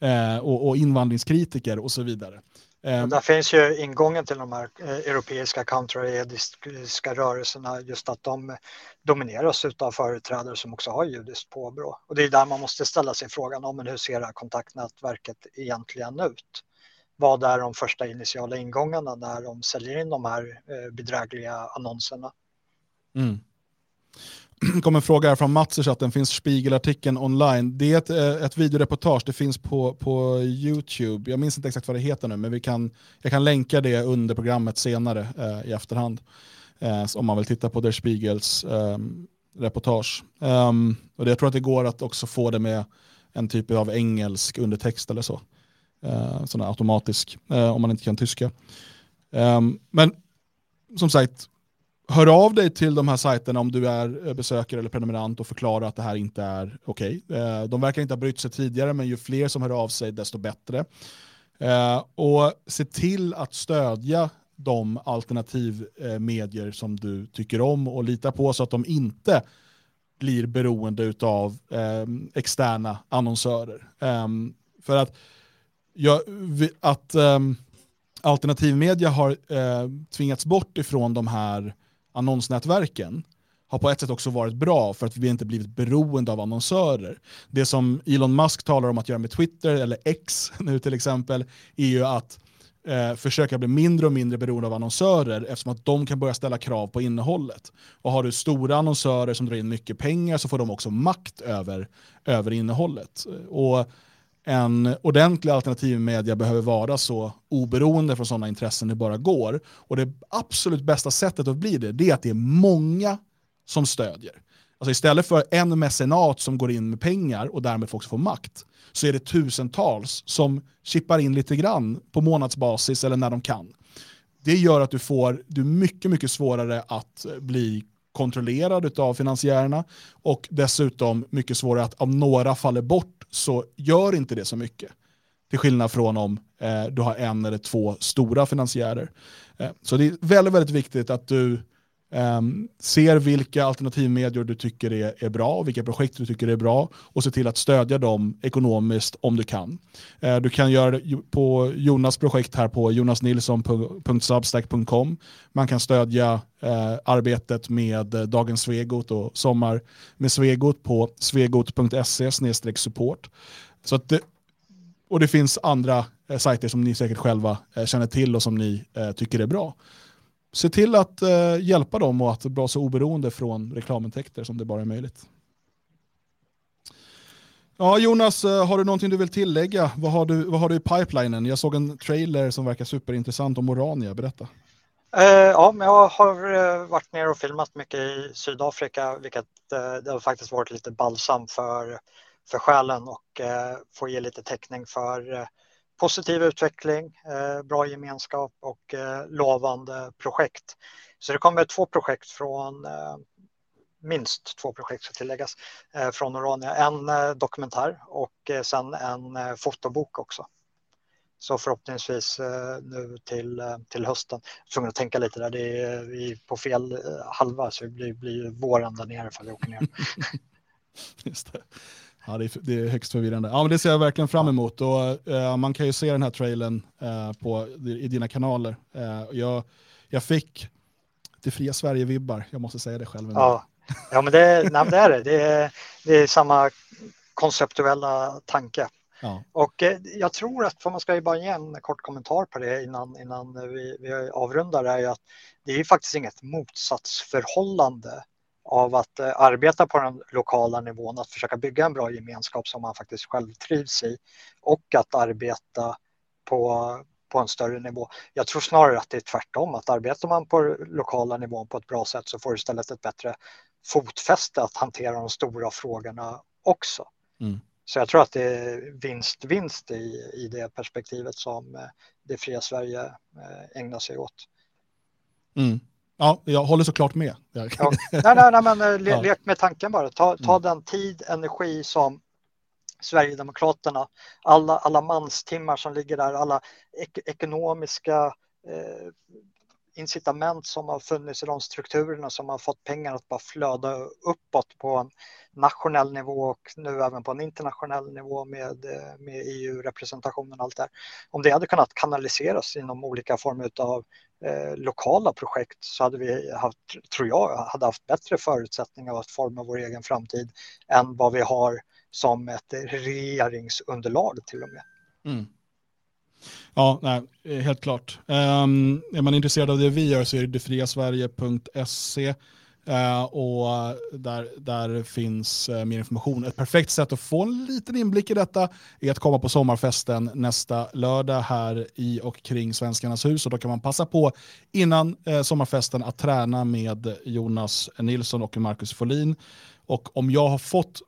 eh, och, och invandringskritiker och så vidare. Och ehm. där finns ju ingången till de här eh, europeiska counterediska rörelserna, just att de domineras av företrädare som också har judiskt påbrå. Och det är där man måste ställa sig frågan om hur ser det här kontaktnätverket egentligen ut? Vad är de första initiala ingångarna när de säljer in de här eh, bedrägliga annonserna? Mm. kom en fråga här från Mats i chatten, finns Spiegel-artikeln online? Det är ett, eh, ett videoreportage, det finns på, på YouTube. Jag minns inte exakt vad det heter nu, men vi kan, jag kan länka det under programmet senare eh, i efterhand. Eh, om man vill titta på Der Spiegels eh, reportage. Um, och det, jag tror att det går att också få det med en typ av engelsk undertext eller så. Uh, sån automatisk, uh, om man inte kan tyska. Um, men som sagt, hör av dig till de här sajterna om du är eh, besökare eller prenumerant och förklara att det här inte är okej. Okay. De verkar inte ha brytt sig tidigare, men ju fler som hör av sig, desto bättre. Eh, och se till att stödja de alternativmedier som du tycker om och lita på så att de inte blir beroende av externa annonsörer. För att, ja, att alternativmedia har eh, tvingats bort ifrån de här annonsnätverken har på ett sätt också varit bra för att vi inte blivit beroende av annonsörer. Det som Elon Musk talar om att göra med Twitter, eller X nu till exempel, är ju att eh, försöka bli mindre och mindre beroende av annonsörer eftersom att de kan börja ställa krav på innehållet. Och har du stora annonsörer som drar in mycket pengar så får de också makt över, över innehållet. Och en ordentlig alternativmedia behöver vara så oberoende från sådana intressen det bara går. Och det absolut bästa sättet att bli det, det är att det är många som stödjer. Alltså istället för en mecenat som går in med pengar och därmed också får makt, så är det tusentals som chippar in lite grann på månadsbasis eller när de kan. Det gör att du får du mycket, mycket svårare att bli kontrollerad av finansiärerna och dessutom mycket svårare att om några faller bort så gör inte det så mycket. Till skillnad från om eh, du har en eller två stora finansiärer. Eh, så det är väldigt, väldigt viktigt att du Um, ser vilka alternativmedier du tycker är, är bra och vilka projekt du tycker är bra och se till att stödja dem ekonomiskt om du kan. Uh, du kan göra det på Jonas projekt här på jonasnilsson.substack.com. Man kan stödja uh, arbetet med Dagens Svegot och Sommar med Svegot på svegot.se support. Så att det, och det finns andra uh, sajter som ni säkert själva eh, känner till och som ni tycker är bra se till att eh, hjälpa dem och att vara så oberoende från reklamintäkter som det bara är möjligt. Ja, Jonas, eh, har du någonting du vill tillägga? Vad har du, vad har du i pipelinen? Jag såg en trailer som verkar superintressant om Orania. Berätta. Eh, ja, men jag har eh, varit ner och filmat mycket i Sydafrika, vilket eh, det har faktiskt varit lite balsam för, för själen och eh, få ge lite täckning för positiv utveckling, eh, bra gemenskap och eh, lovande projekt. Så det kommer två projekt från, eh, minst två projekt ska tilläggas, från Orania. En dokumentär och sen en fotobok också. Så förhoppningsvis nu till, till hösten. Jag är tvungen att tänka lite där, det är vi på fel halva så det blir, blir våren där nere ifall vi åker ner. Just det. Ja, det är, det är högst förvirrande. Ja, men det ser jag verkligen fram emot. Och, uh, man kan ju se den här trailern uh, på, i dina kanaler. Uh, jag, jag fick det fria Sverige-vibbar, jag måste säga det själv. Ja, ja men det, nej, det är det. Det är, det är samma konceptuella tanke. Ja. Och jag tror att, för man ska ju bara ge en kort kommentar på det innan, innan vi, vi avrundar, är att det är faktiskt inget motsatsförhållande av att eh, arbeta på den lokala nivån, att försöka bygga en bra gemenskap som man faktiskt själv trivs i och att arbeta på, på en större nivå. Jag tror snarare att det är tvärtom, att arbetar man på lokala nivån på ett bra sätt så får du istället ett bättre fotfäste att hantera de stora frågorna också. Mm. Så jag tror att det är vinst-vinst i, i det perspektivet som eh, det fria Sverige eh, ägnar sig åt. Mm. Ja, jag håller såklart med. Ja. Nej, nej, nej, men eh, le, ja. lek med tanken bara. Ta, ta mm. den tid, energi som Sverigedemokraterna, alla, alla manstimmar som ligger där, alla ek ekonomiska eh, incitament som har funnits i de strukturerna som har fått pengar att bara flöda uppåt på en nationell nivå och nu även på en internationell nivå med, eh, med EU-representationen och allt det här. Om det hade kunnat kanaliseras inom olika former av eh, lokala projekt så hade vi haft, tror jag, hade haft bättre förutsättningar att forma vår egen framtid än vad vi har som ett regeringsunderlag till och med. Mm. Ja, nej, eh, helt klart. Um, är man intresserad av det vi gör så är det detfriasverige.se uh, eh, och där, där finns uh, mer information. Ett perfekt sätt att få en liten inblick i detta är att komma på sommarfesten nästa lördag här i och kring Svenskarnas hus och då kan man passa på innan uh, sommarfesten att träna med Jonas Nilsson och Marcus Folin. Och om jag har fått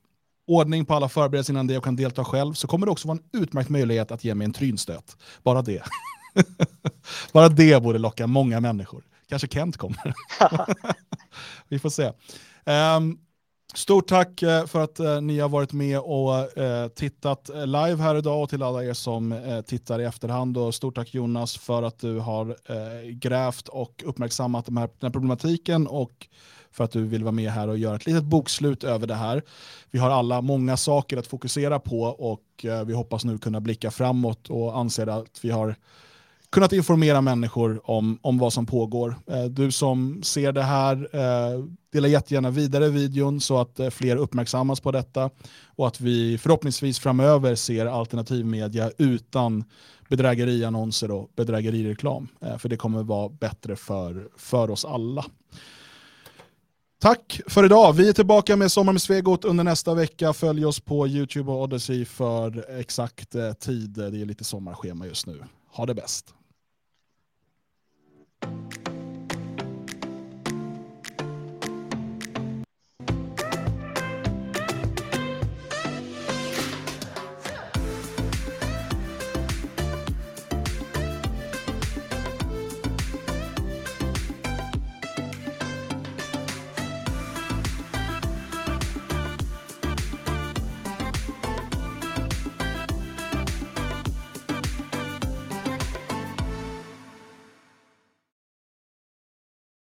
ordning på alla förberedelser innan det och kan delta själv så kommer det också vara en utmärkt möjlighet att ge mig en trynstöt. Bara det. Bara det borde locka många människor. Kanske Kent kommer. Vi får se. Um, Stort tack eh, för att uh, ni har varit med och uh, tittat live här idag och till alla er som tittar i efterhand. Och stort tack Jonas för att du har grävt och uppmärksammat den här problematiken och för att du vill vara med här och göra ett litet bokslut över det här. Vi har alla många saker att fokusera på och eh, vi hoppas nu kunna blicka framåt och anser att vi har kunnat informera människor om, om vad som pågår. Eh, du som ser det här, eh, dela jättegärna vidare videon så att fler uppmärksammas på detta och att vi förhoppningsvis framöver ser alternativmedia utan bedrägeriannonser och bedrägerireklam. För det kommer vara bättre för, för oss alla. Tack för idag. Vi är tillbaka med Sommar med Svegot under nästa vecka. Följ oss på YouTube och Odyssey för exakt eh, tid. Det är lite sommarschema just nu. Ha det bäst.